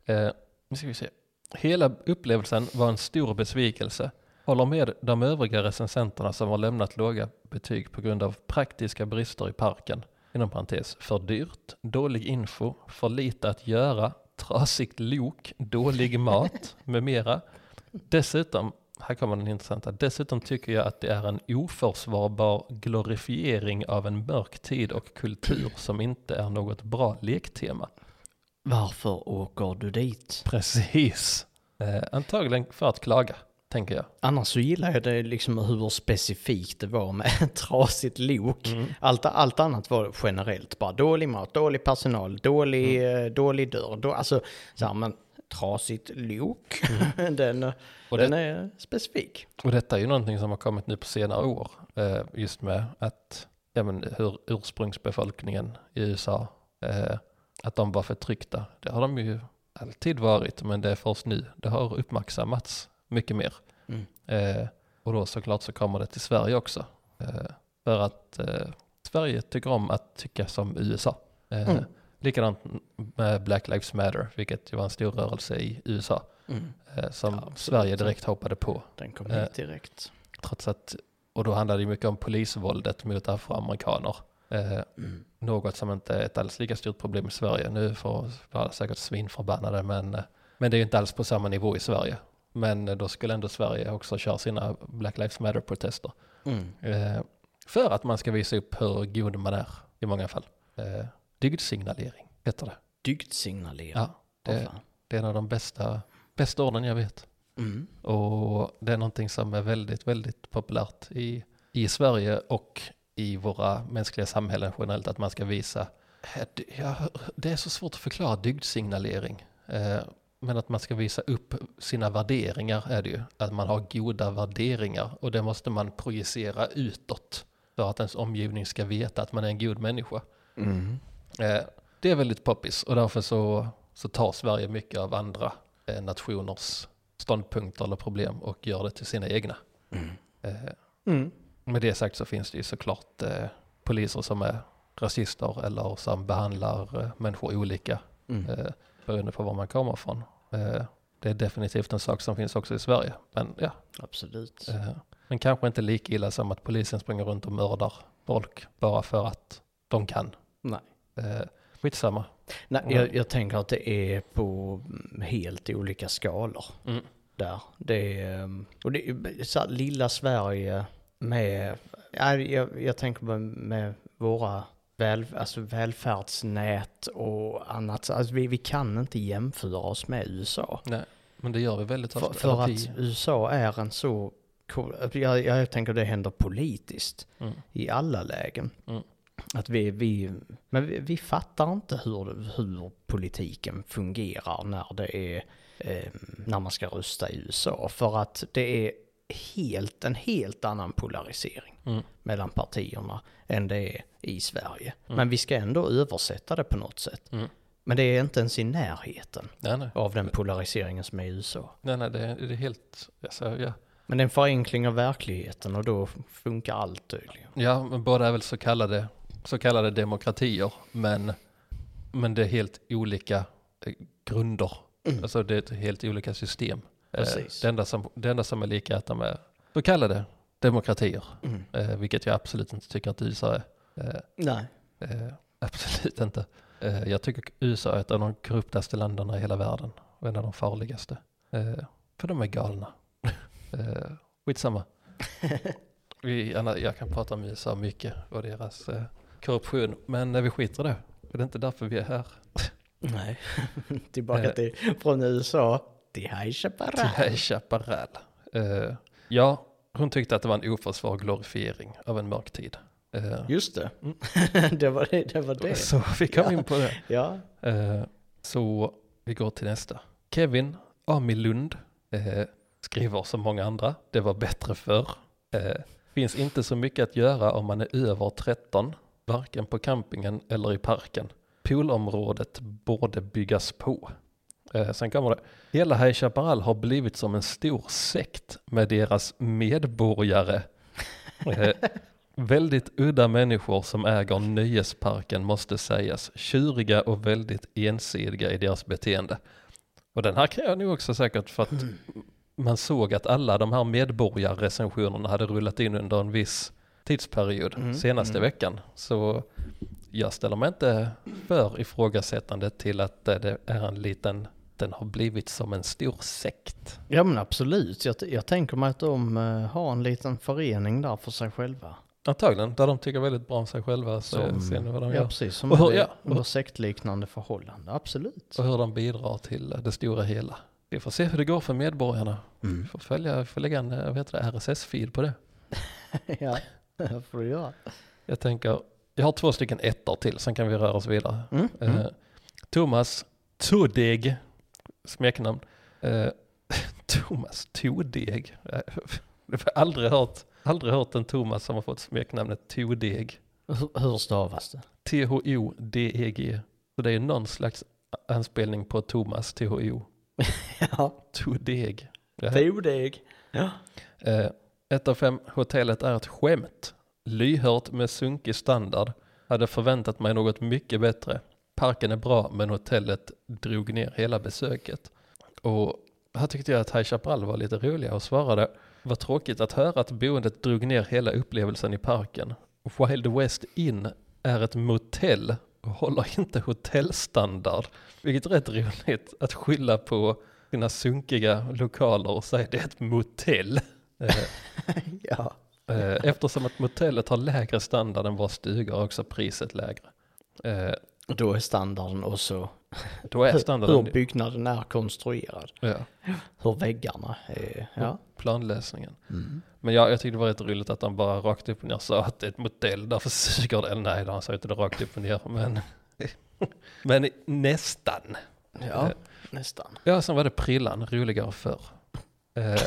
Eh, nu ska vi se. Hela upplevelsen var en stor besvikelse. Håller med de övriga recensenterna som har lämnat låga betyg på grund av praktiska brister i parken. Inom parentes, för dyrt, dålig info, för lite att göra, trasigt lok, dålig mat med mera. Dessutom, här kommer den intressanta, dessutom tycker jag att det är en oförsvarbar glorifiering av en mörk tid och kultur som inte är något bra lektema. Varför åker du dit? Precis. Eh, antagligen för att klaga, tänker jag. Annars så gillar jag det liksom hur specifikt det var med ett trasigt lok. Allt, allt annat var generellt bara dålig mat, dålig personal, dålig, eh, dålig dörr. Då, alltså, så här, men trasigt lok, den, Och den det- är specifik. Och detta är ju någonting som har kommit nu på senare år. Eh, just med att, ja men hur ursprungsbefolkningen i USA, eh, att de var förtryckta. Det har de ju alltid varit, men det är först nu det har uppmärksammats mycket mer. Mm. Eh, och då såklart så kommer det till Sverige också. Eh, för att eh, Sverige tycker om att tycka som USA. Eh, Mm. Likadant med Black Lives Matter, vilket ju var en stor rörelse i USA. Mm. Eh, som Ja. Sverige direkt hoppade på. Den kom Eh. hit direkt. Trots att, och då handlade det mycket om polisvåldet mot afroamerikaner. Eh, något som inte är ett alls lika stort problem i Sverige. Nu får vara säkert svinförbannade men, eh, men det är ju inte alls på samma nivå i Sverige. Men eh, då skulle ändå Sverige också köra sina Black Lives Matter-protester. Mm. Eh, för att man ska visa upp hur god man är i många fall. Eh, dygdsignalering heter det. Dygdsignalering. Ja, det, fan. det är en av de bästa, bästa orden jag vet. Mm. Och det är någonting som är väldigt, väldigt populärt i, i Sverige och i våra mänskliga samhällen generellt, att man ska visa, det- ja, det är så svårt att förklara dygdsignalering, eh, men att man ska visa upp sina värderingar är det ju, att man har goda värderingar och det måste man projicera utåt för att ens omgivning ska veta att man är en god människa. Mm. Eh, det är väldigt poppis och därför så, så tar Sverige mycket av andra eh, nationers ståndpunkter eller problem och gör det till sina egna. Mm. Mm. Med det sagt så finns det ju såklart eh, poliser som är rasister eller som behandlar eh, människor olika Mm. eh, beroende på var man kommer ifrån. Eh, det är definitivt en sak som finns också i Sverige. Men ja, Absolut. eh, men kanske inte lika illa som att polisen springer runt och mördar folk bara för att de kan. Nej. Eh, skitsamma. Nej, Mm. jag, jag tänker att det är på helt olika skalor Mm. där. Det är, mm, och det är så här, lilla Sverige med, ja, jag, jag tänker med, med våra väl, alltså välfärdsnät och annat. Alltså vi, vi kan inte jämföra oss med USA. Nej, men det gör vi väldigt För, ofta. för Eller att USA är en så, jag, jag tänker det händer politiskt Mm. i alla lägen. Mm. Att vi, vi, men vi, vi fattar inte hur, hur politiken fungerar när det är, eh, när man ska rösta i USA. För att det är helt, en helt annan polarisering Mm. mellan partierna än det är i Sverige. Mm. Men vi ska ändå översätta det på något sätt. Mm. Men det är inte ens i närheten Nej, nej. av den polariseringen som är i USA. nej, nej det, är- det är helt... Alltså, ja. Men det är en förenkling av verkligheten och då funkar allt tydligen. ja, men båda är väl så kallade, så kallade demokratier, men, men det är helt olika eh, grunder. Mm. Alltså det är helt olika system. Eh, Precis. Det enda, som, det enda som är lika är att de är så kallade demokratier, Mm. eh, vilket jag absolut inte tycker att USA är. Eh, Nej. Absolut inte. Jag tycker USA är ett av de korruptaste länderna i hela världen och en av de farligaste. För de är galna. eh, skitsamma. Vi, jag kan prata om USA mycket och deras eh, korruption, men när vi skiter i det. Det är inte därför vi är här. Nej. Tillbaka till, från USA till High Till Chaparral. High Chaparral. Eh, ja, hon tyckte att det var en oförsvarlig glorifiering av en mörk tid. Eh, Just det. Mm. det var det. det, var det. Så vi kom Ja. in på det. Ja. Eh, så vi går till nästa. Kevin Amilund eh, skriver som många andra. Det var bättre förr. Finns inte så mycket att göra om man är över 13. Varken på campingen eller i parken. Poolområdet borde byggas på. Eh, sen kommer det. Hela High Chaparral har blivit som en stor sekt med deras medborgare. Eh, Väldigt udda människor som äger nöjesparken måste sägas. Tjuriga och väldigt ensidiga i deras beteende. Och den här kan jag nog också säkert för att man såg att alla de här medborgarrecensionerna hade rullat in under en viss tidsperiod Mm, senaste mm. veckan. Så jag ställer mig inte för ifrågasättande till att det är en liten, den har blivit som en stor sekt. Ja men absolut. Jag, jag tänker mig att de eh, har en liten förening där för sig själva. Antagligen, där de tycker väldigt bra om sig själva. Så Som- ser ni vad de Ja gör. precis, som Och hur- ja, under sektliknande förhållande. Absolut. och hur de bidrar till det stora hela. Vi får se hur det går för medborgarna. Mm. Vi får följa, vi får lägga en eh, RSS-feed på det. ja, det får du göra. Jag tänker, jag har två stycken ettor till, sen kan vi röra oss vidare. Mm. Mm. Eh, Thomas Todeg, smeknamn. Eh, Thomas Todeg. Jag har aldrig hört, aldrig hört en Thomas som har fått smeknamnet Todeg. Hur, hur stavas det? T-H-O-D-E-G. Så det är någon slags anspelning på Thomas, T-H-O. Ja, Todeg. Ja. fodeg. Ja. Eh, ett av fem, hotellet är ett skämt. Lyhört med sunkig standard. Hade förväntat mig något mycket bättre. Parken är bra men hotellet drog ner hela besöket. Och här tyckte jag att High Chaparral var lite roligare och svarade. Vad tråkigt att höra att boendet drog ner hela upplevelsen i parken. Wild West Inn är ett motell och håller inte hotellstandard. Vilket är rätt roligt att skylla på sina sunkiga lokaler och säga det är ett motell. Eh, ja. eh, Eftersom att motellet har lägre standard än våra stugor är också priset lägre. Då är standarden också Då är hur standarden byggnaden är konstruerad. ja, Hur väggarna är. Ja. planlösningen. Mm. Men jag, jag tyckte det var rätt roligt att han bara rakt upp och ner sa att det är ett motell, därför suger det. Eller nej, han sa inte det rakt upp och ner, men, men nästan. Ja, Eh, nästan. Ja, sen var det Prillan, roligare förr. Eh,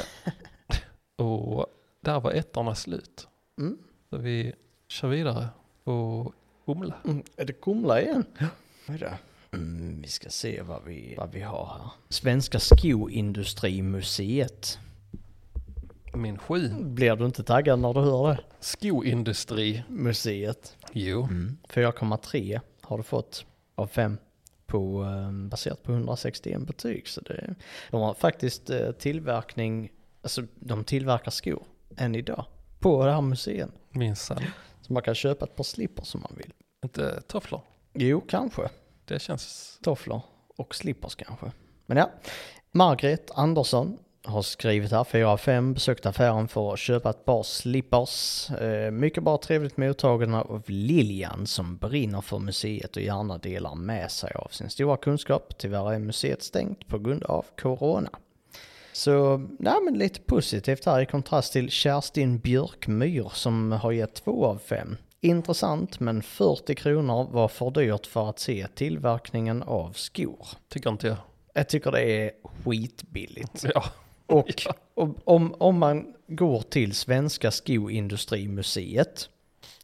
och där var ettorna slut. Mm. Så vi kör vidare och Humla. Mm. Är det Kumla igen? Ja. Vad är det? Mm, vi ska se vad vi, vad vi har här. Svenska skoindustrimuseet. Min sju. Blir du inte taggad när du hör det? Skoindustri. Museet. Jo. Mm. 4,3 har du fått av 5 på, eh, baserat på 161 betyg. Så det, de har faktiskt eh, tillverkning, alltså de tillverkar skor än idag på det här museet. Minsann. Man kan köpa ett par slippers som man vill. Inte tofflor. Jo, kanske. Det känns... Tofflor och slippers kanske. Men ja, Margret Andersson har skrivit här 4 av 5, besökt affären för att köpa ett par slippers. Eh, mycket bra trevligt mottagna av Lilian som brinner för museet och gärna delar med sig av sin stora kunskap. Tyvärr är museet stängt på grund av corona. Så, ja men lite positivt här i kontrast till Kerstin Björkmyr som har gett 2 av 5. Intressant men 40 kronor var för dyrt för att se tillverkningen av skor. Tycker inte jag. Jag tycker det är skitbilligt. Ja. Och Ja. om, om, man går till Svenska Skoindustrimuseet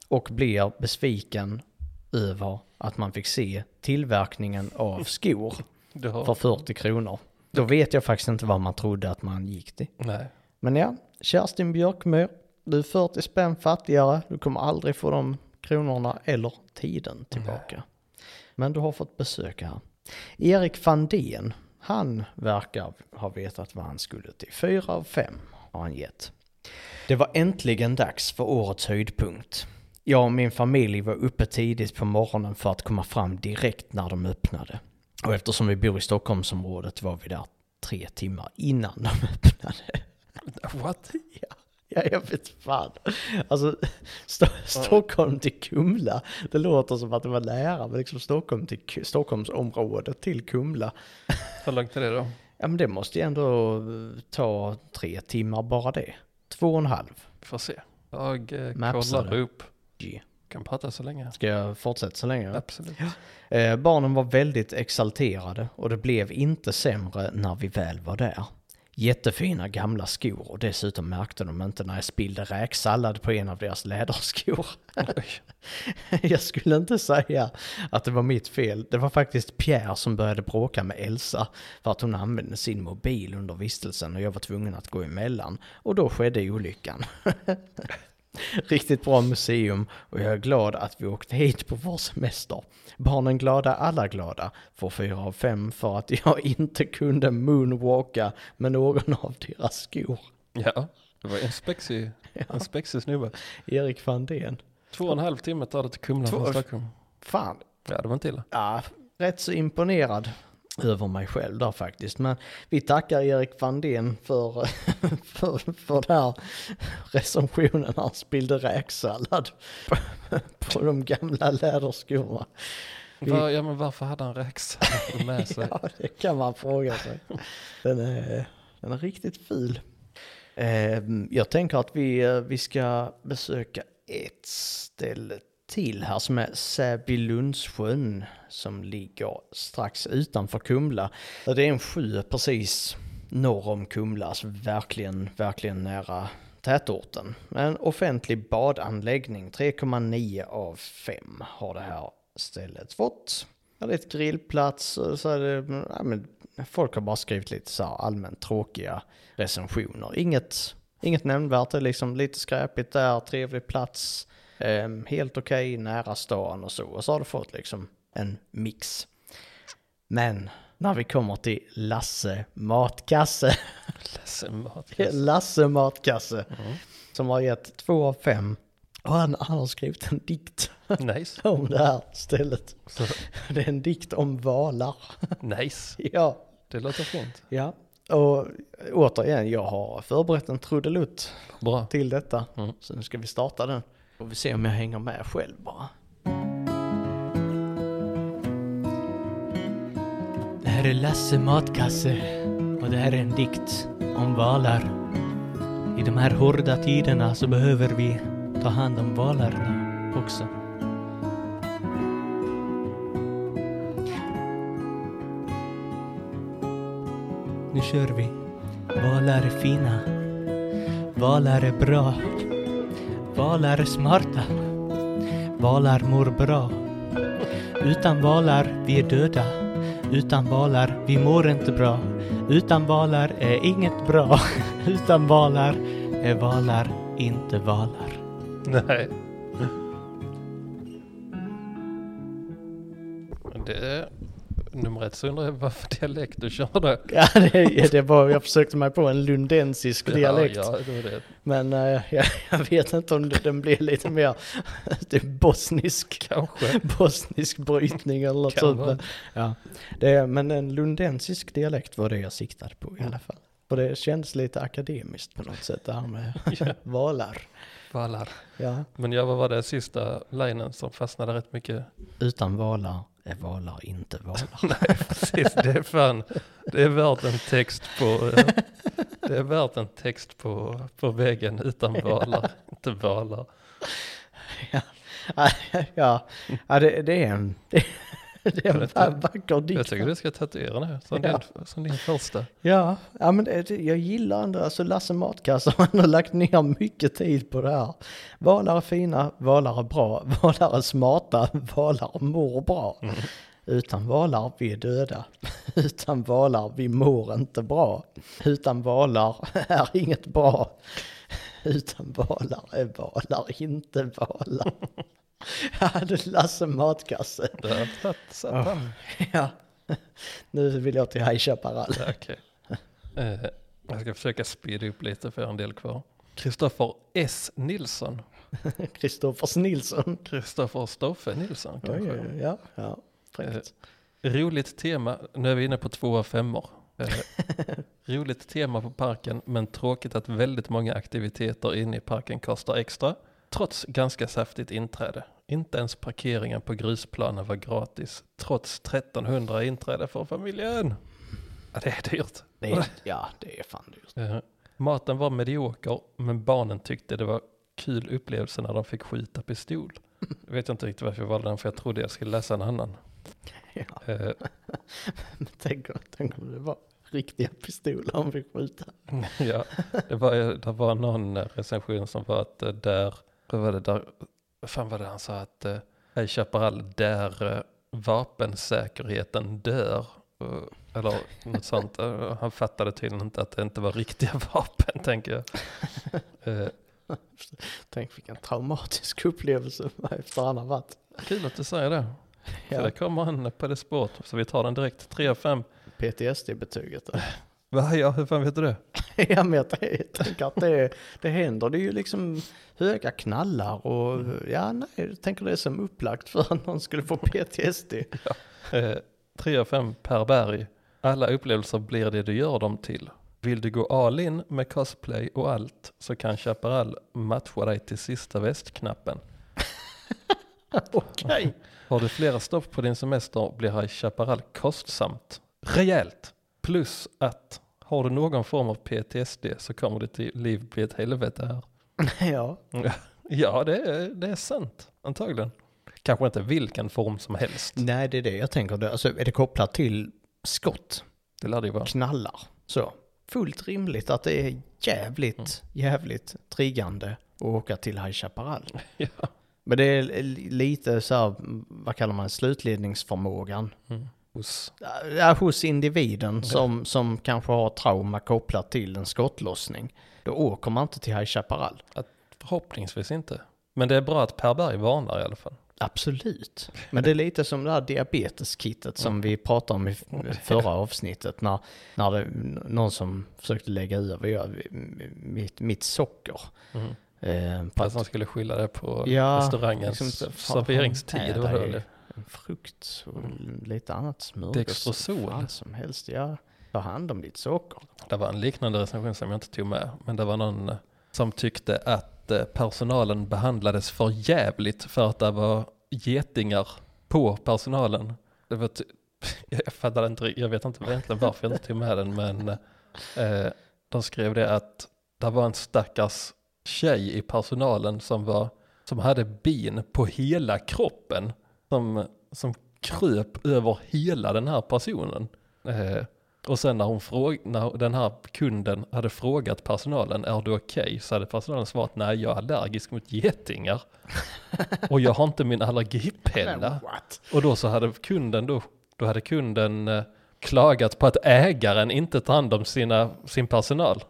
och blir besviken över att man fick se tillverkningen av skor för 40 kronor. Då vet jag faktiskt inte vad man trodde att man gick till. Nej. Men ja, Kerstin Björkmyr, du är 40 spänn fattigare. Du kommer aldrig få de kronorna eller tiden tillbaka. Men du har fått besök här. Erik Fandén, han verkar ha vetat vad han skulle till. Fyra av fem har han gett. Det var äntligen dags för årets höjdpunkt. Jag och min familj var uppe tidigt på morgonen för att komma fram direkt när de öppnade. Och eftersom vi bor i Stockholmsområdet var vi där tre timmar innan de öppnade. What? Ja, ja jag vet fan. Alltså, Sto- Stockholm till Kumla, det låter som att det var nära, men liksom Stockholm till Stockholmsområdet till Kumla. Hur långt är det då? Ja men det måste ju ändå eh, ta tre timmar bara det. Två och en halv. Får se. Jag eh, kollar upp. G. Kan prata så länge. Ska jag fortsätta så länge? Absolut. Eh, barnen var väldigt exalterade och det blev inte sämre när vi väl var där. Jättefina gamla skor och dessutom märkte de inte när jag spillde räksallad på en av deras läderskor. Jag skulle inte säga att det var mitt fel. Det var faktiskt Pierre som började bråka med Elsa för att hon använde sin mobil under vistelsen och jag var tvungen att gå emellan. Och då skedde olyckan. Riktigt bra museum och jag är glad att vi åkte hit på vår semester. Barnen glada, alla glada. Får fyra av fem för att jag inte kunde moonwalka med någon av deras skor. Ja, det var en spexig, en spexig snubbe. Erik Vandén. Två och en halv timme tar det till Kumla från Stockholm. Fan, Ja, det var inte illa. ja, rätt så imponerad över mig själv där faktiskt. Men vi tackar Erik Vandén för, för, för den här recensionen. Han spillde räksallad på, de gamla läderskorna. Vi- Va, ja, men varför hade han räksallad med sig? Ja, det kan man fråga sig. Den är, den är riktigt ful. Eh, jag tänker att vi, eh, vi ska besöka ett ställe till här som är Säbylundssjön som ligger strax utanför Kumla. Det är en sjö precis norr om Kumla, alltså verkligen, verkligen nära tätorten. En offentlig badanläggning, 3,9 av 5 har det här stället fått. Ja, det är ett grillplats och så är det, ja, men folk har bara skrivit lite så här allmänt tråkiga recensioner. Inget, inget nämnvärt, det är liksom lite skräpigt där, trevlig plats, ehm, helt okej, nära stan och så. Och så har det fått liksom en mix. Men när vi kommer till Lasse Matkasse, Ledsen mat. Lasse Matkasse, Mm. som har gett två av fem. Och han, han har skrivit en dikt Nice. om det här stället. Så, Det är en dikt om valar. nice. Ja, Det låter fint. ja. Och återigen, jag har förberett en trudelutt Bra. till detta. Mm. Så nu ska vi starta den. Får vi se om jag hänger med själv bara. Det här är Lasse Matkasse och det här är en dikt om valar. I de här hårda tiderna så behöver vi ta hand om valarna också. Nu kör vi. Valar är fina. Valar är bra. Valar är smarta. Valar mår bra. Utan valar, vi är döda. Utan valar, vi mår inte bra. Utan valar är inget bra. Utan valar är valar inte valar. Nej. Ett så undrar jag vad för dialekt du körde. Ja, det, det var, jag försökte mig på en lundensisk dialekt. Ja, ja, det det. Men eh, jag, jag vet inte om det, den blir lite mer typ bosnisk, Kanske. bosnisk brytning eller något sånt. Men, ja. det, men en lundensisk dialekt var det jag siktade på i alla fall. Och det kändes lite akademiskt på något sätt det här med Ja. valar. Valar. Ja. Men ja, vad var det sista linen som fastnade rätt mycket? Utan valar är valar inte valar. Nej, precis. Det är fan, det är värt en text på, eh, det är värt en text på, på väggen utan valar, inte valar. ja, ja. ja det, det är en, det, är en Detta- vacker dikt. Jag tycker du ska tatuera nu, som, Ja. din, som din första. Ja, ja men det, jag gillar ändå, alltså Lasse Matkasse han har lagt ner mycket tid på det här. Valar är fina, valar är bra, valar är smarta, valar mår bra. Utan valar vi är döda, utan valar vi mår inte bra. Utan valar är inget bra. Utan valar är valar inte valar. Det är Lasse Matkasse. Där satt, satt Ja. nu vill jag till High Chaparral. Ja, okej. Eh, jag ska försöka speeda upp lite för jag har en del kvar. Kristoffer S. Nilsson. Kristoffers Nilsson. Kristoffer Stoffe Nilsson kanske. oj, ja, ja, fräckt. Roligt tema, nu är vi inne på två av femmor. Eh, roligt tema på parken, men tråkigt att väldigt många aktiviteter inne i parken kostar extra. Trots ganska saftigt inträde. Inte ens parkeringen på grusplanen var gratis. Trots 1300 inträde för familjen. Ja, det är dyrt. Det är, ja, det är fan dyrt. Eh, maten var medioker, men barnen tyckte det var kul upplevelse när de fick skjuta pistol. Jag vet inte riktigt varför jag valde den, för jag trodde jag skulle läsa en annan. Ja. Eh, Men tänk, om- tänk om det var riktiga pistoler han fick skjuta. ja, det var, det var någon recension som var att eh, där, vad var det där, fan var det han sa att, eh, Hej Chaparral, där eh, vapensäkerheten dör. Eh, Eller något sånt. Eh, Han fattade tydligen inte att det inte var riktiga vapen, tänker jag. Eh, Tänk vilken traumatisk upplevelse efter han har varit. Kul att du säger det. Ja. det kommer han på det spåret, så vi tar den direkt. 3 av 5. PTSD-betyget. Va, ja, hur fan vet du det? ja men jag tänker att det, det händer. Det är ju liksom höga knallar och ja nej, jag tänker det är som upplagt för att någon skulle få PTSD. Eh, 3 av 5 per berg. Alla upplevelser blir det du gör dem till. Vill du gå all in med cosplay och allt så kan Chaparral matcha dig till sista västknappen. Okej. Har du flera stopp på din semester blir High Chaparral kostsamt. Rejält! Plus att har du någon form av PTSD så kommer ditt liv bli ett helvete här. ja. Ja, det är, det är sant. Antagligen. Kanske inte vilken form som helst. Nej det är det jag tänker. Alltså är det kopplat till skott, Det lär det ju vara. knallar, så. Fullt rimligt att det är jävligt, Mm. jävligt triggande att åka till High Chaparral. Ja. Men det är li- lite så här, vad kallar man slutledningsförmågan. Mm. Hos, Ja, hos individen som, som kanske har trauma kopplat till en skottlossning. Då åker man inte till High Chaparral. förhoppningsvis inte. Men det är bra att Per Berg varnar i alla fall. Absolut. Men det är lite som det här diabeteskittet som vi pratade om i förra avsnittet. När, när det någon som försökte lägga över ja, mitt, mitt socker. Mm. Eh, att, han skulle skylla det på Ja, restaurangens liksom, serveringstid. är det det? Frukt och lite annat smörgås. Dextrosol. Som helst. Ja, ta hand om ditt socker. Det var en liknande recension som jag inte tog med. Men det var någon eh, som tyckte att eh, personalen behandlades för jävligt för att det var getingar på personalen. Det var jag fattade inte, jag vet inte egentligen varför jag inte tog med den men eh, de skrev det att det var en stackars tjej i personalen som var som hade bin på hela kroppen som, som kröp över hela den här personen. Eh, och sen när, hon fråg, när den här kunden hade frågat personalen, är du okej? Så hade personalen svarat, nej jag är allergisk mot getingar. och jag har inte min allergipenna. Och då så hade kunden då, då hade kunden eh, klagat på att ägaren inte tar hand om sina, sin personal.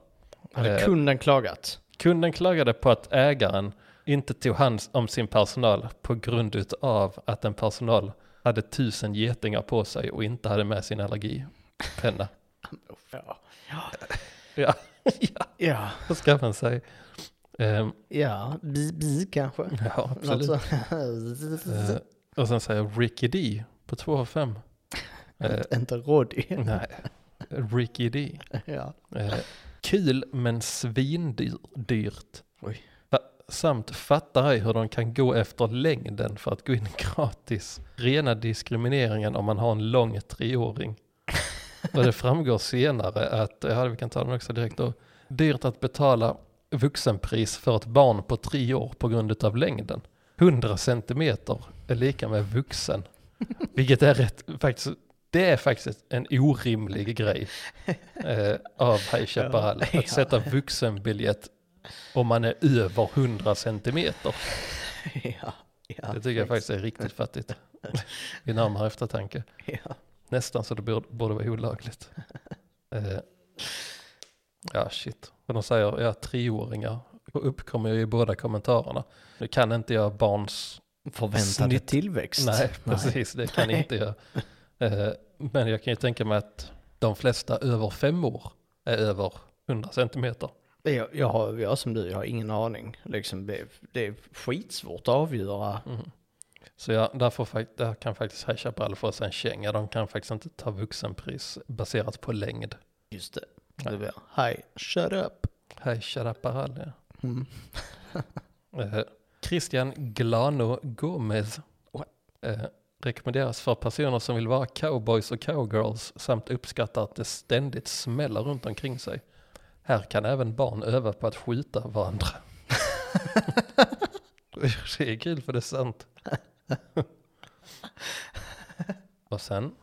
Hade Eh, kunden klagat? Kunden klagade på att ägaren inte tog hand om sin personal på grund av att en personal hade tusen getingar på sig och inte hade med sin allergipenna. Ja. Ja, ja, Ja, vad ska man säga? Ehm, ja. Bi, bi kanske. ja, absolut. Eh, och sen säger Ricky D på 2 av 5. Eh, inte Roddy. nej, Ricky D. Ja. Eh, kul men svindyrt. Oj. Samt fattar ej hur de kan gå efter längden för att gå in gratis. Rena diskrimineringen om man har en lång treåring. Och det framgår senare att, ja vi kan ta den också direkt då, dyrt att betala vuxenpris för ett barn på tre år på grund av längden. 100 centimeter är lika med vuxen. Vilket är rätt, faktiskt, det är faktiskt en orimlig grej eh, av High Chaparral. Att sätta vuxenbiljett om man är över 100 centimeter. Ja. ja. Det tycker jag faktiskt är riktigt fattigt. Vid närmare eftertanke. Ja. Nästan så det borde, borde vara olagligt. Eh, ja, shit. Och de säger, ja, treåringar uppkommer ju i båda kommentarerna. Nu kan inte jag barns... Förväntade Snitt. tillväxt. Nej, precis, det kan Nej. inte jag. Eh, men jag kan ju tänka mig att de flesta över fem år är över 100 centimeter. Jag, jag, har, jag som du, jag har ingen aning. Liksom, det, det är skitsvårt att avgöra. Mm. Så ja, där, får, fakt- där kan faktiskt High Chaparral få sig en känga. De kan faktiskt inte ta vuxenpris baserat på längd. Just det. Nej. det blir, Hi, shut up. High Chaparral, ja. Mm. Eh, Christian Glano Gomez eh, rekommenderas för personer som vill vara cowboys och cowgirls samt uppskattar att det ständigt smäller runt omkring sig. Här kan även barn öva på att skjuta varandra. Det är kul för det är sant. och sen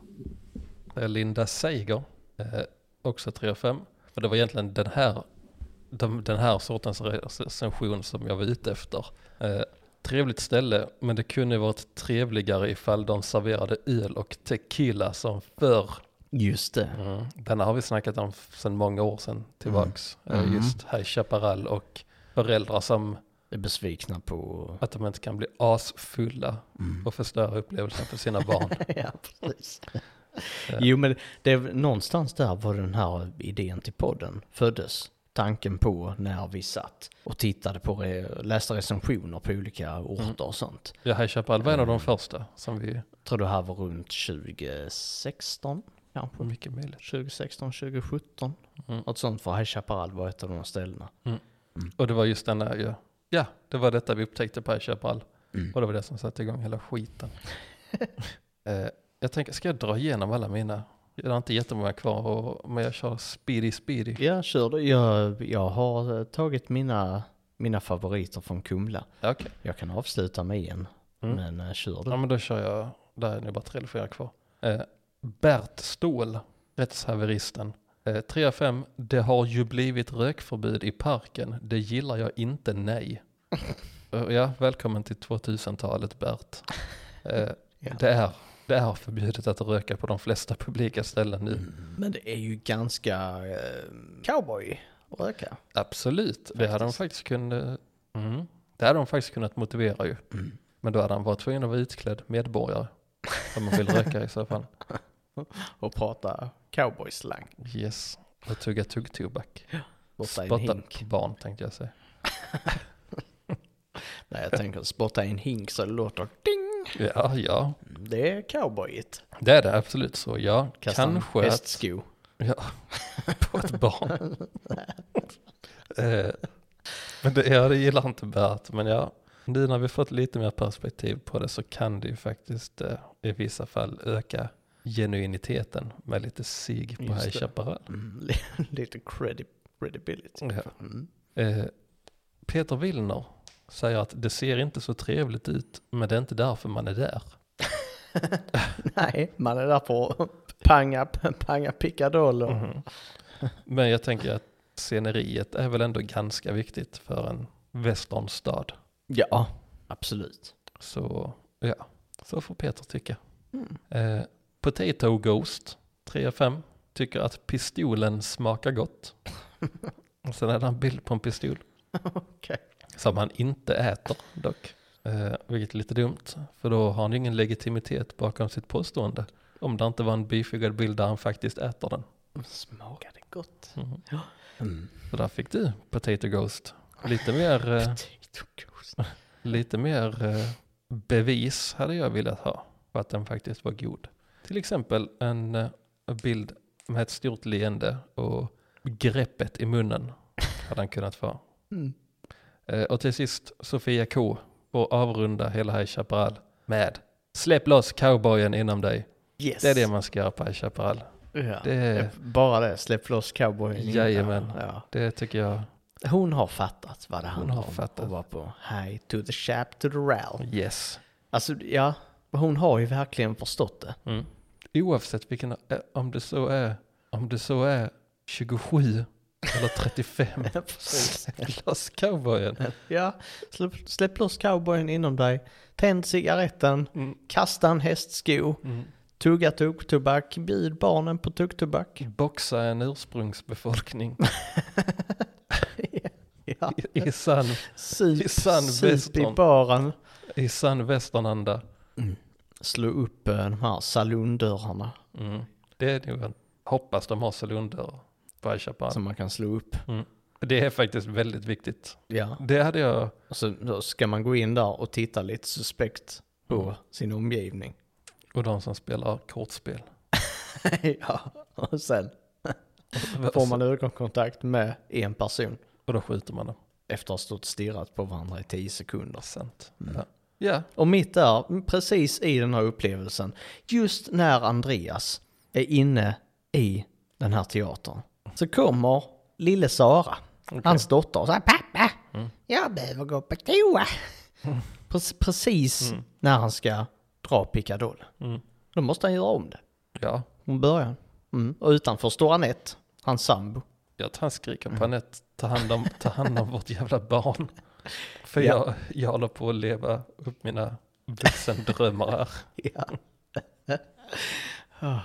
är Linda Seiger, eh, också 3 av 5. Och det var egentligen den här, den, den här sortens recension som jag var ute efter. Eh, trevligt ställe, men det kunde varit trevligare ifall de serverade öl och tequila som förr. Just det. Mm. Den har vi snackat om sedan många år sedan tillbaks. Eh, Mm. Just High Chaparral och föräldrar som Är besvikna på... att de inte kan bli asfulla Mm. och förstöra upplevelsen för sina barn. ja, precis. Jo, men det är någonstans där var den här idén till podden föddes. Tanken på när vi satt och tittade på, re- läste recensioner på olika orter och sånt. Ja, High Chaparral var en av de första som vi, Jag tror det här var runt 2016, kanske. mycket möjligt. 2016, 2017. Mm. Något sånt för High Chaparral var ett av de ställena. Och det var just den där, ja, ja det var detta vi upptäckte på High Chaparral. Mm. Och det var det som satte igång hela skiten. eh, jag tänker, ska jag dra igenom alla mina? Jag har inte jättemånga kvar, och, men jag kör speedy speedy. Ja, kör du. Jag, jag har eh, tagit mina, mina favoriter från Kumla. Okej, Jag kan avsluta med en, Mm. men uh, kör du. ja, men då kör jag, där är det bara tre eller fyra kvar. Eh, Bert Ståhl, rättshaveristen. Eh, 3 av 5, det har ju blivit rökförbud i parken, det gillar jag inte, nej. Eh, ja, välkommen till 2000-talet Bert. Eh, Ja. det, är, det är förbjudet att röka på de flesta publika ställen nu. Men det är ju ganska cowboy att röka. Absolut, det hade de Faktiskt. faktiskt kunnat, mm, det hade de faktiskt kunnat motivera ju. Mm. Men då hade han varit tvungen att vara utklädd medborgare. Om man vill röka i så fall. Och prata cowboy-slang. Yes. Och tugga tuggtobak. Spotta i en hink. på barn tänkte jag säga. Nej, jag tänker spotta i en hink så det låter ding. Ja, ja. Det är cowboyigt. Det är det absolut så. Ja, Kasta en kanske att, hästsko. ja, på ett barn. eh, men det, ja, det gillar inte Bert. Men ja, nu när vi fått lite mer perspektiv på det så kan det ju faktiskt eh, i vissa fall öka genuiniteten med lite sig på High. Chaparral. Mm, lite credi credibility. Ja. Mm. Eh, Peter Willner säger att det ser inte så trevligt ut, men det är inte därför man är där. Nej, man är där på att panga, panga pickadoller. Mhm. Men jag tänker att sceneriet är väl ändå ganska viktigt för en westernstad. Ja, absolut. Så ja, så får Peter tycka. Mm. Eh, Potato Ghost, 3 av 5, tycker att pistolen smakar gott. Och sen är det en bild på en pistol. Okej. Som han inte äter dock. Eh, vilket är lite dumt, för då har han ju ingen legitimitet bakom sitt påstående. Om det inte var en bifogad bild där han faktiskt äter den. Smakade gott. Mhm. Mm. Så där fick du Potato Ghost. Lite mer, eh, Potato ghost. lite mer eh, bevis hade jag velat ha på att den faktiskt var god. Till exempel en eh, bild med ett stort leende och greppet i munnen hade han kunnat få. Mm. Eh, och till sist Sofia K får avrunda hela High Chaparral med Släpp loss cowboyen inom dig. Yes. Det är det man ska göra på High Chaparral. Ja. Det är- Bara det, släpp loss cowboyen. Jajamän. Ja. Det tycker jag, Hon har fattat vad det handlar har om. fattat. Och var på high to the chap to the rail. yes. Alltså ja, hon har ju verkligen förstått det. Mm. Oavsett vilken, eh, om det så är, om det så är 27 eller 35. Precis. Släpp loss cowboyen. Ja, släpp, släpp loss cowboyen inom dig. Tänd cigaretten, Mm. kasta en hästsko, Mm. tugga tuggtobak, bjud barnen på tuggtobak. Boxa en ursprungsbefolkning ja, i, i sann, sup, i sann sup i western. baren. i sann westernanda. Slå upp eh, de här salondörrarna Mm. Det är nog hoppas de har salondörrar på High Chaparral. som man kan slå upp. Det är faktiskt väldigt viktigt. Ja. Det hade jag, Och så då ska man gå in där och titta lite suspekt på Mm. sin omgivning. och de som spelar kortspel. ja, och sen får man ögonkontakt med en person Och då skjuter man dem. efter att ha stått stirrat på varandra i tio sekunder. Sant. Mm. Ja. Ja, Och mitt där, precis i den här upplevelsen, just när Andreas är inne i den här teatern, så kommer lille Sara, okej. hans dotter, och säger pappa, Mm. jag behöver gå på toa. Pre- precis Mm. när han ska dra pickadollen. Mm. Då måste han göra om det. Ja, Från början. Mm. Och utanför står Anette, hans sambo. jag tror han skriker Mm. på Anette, ta hand om, ta hand om vårt jävla barn. För Ja. jag, jag håller på att leva upp mina vuxendrömmar här. Ja.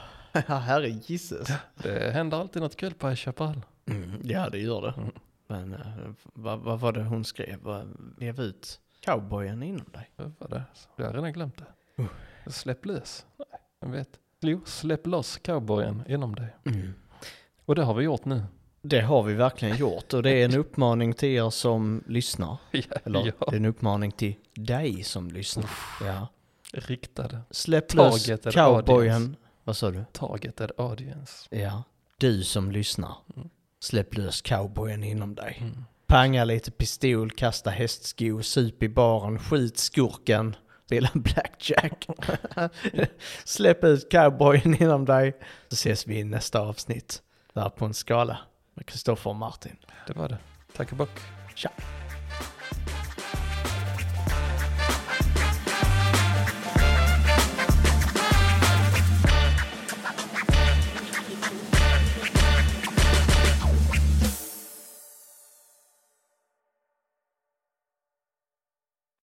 Ja, herre gisses. Det händer alltid något kul på High Chaparral. Mm, ja, det gör det. Mm. Men eh, vad, vad var det hon skrev? Lev ut cowboyen inom dig. Vad var det? Jag har redan glömt det. Uh. Släpp lös. Nej, jag vet. Jo, släpp loss cowboyen inom dig. Mm. Och det har vi gjort nu. Det har vi verkligen gjort och det är en uppmaning till er som lyssnar. Ja, Eller ja. det är en uppmaning till dig som lyssnar. Ja. riktade. Släpp lös Targeted cowboyen. audience. Vad sa du? Targeted audience. Ja. Du som lyssnar. Mm. Släpp lös cowboyen inom dig. Mm. Panga lite pistol, kasta hästsko, sup i baren, skjut skurken, spela blackjack. Släpp ut cowboyen inom dig. Så ses vi i nästa avsnitt. Där på en skala med Kristoffer och Martin. Det var det. Tack och bock. Tja!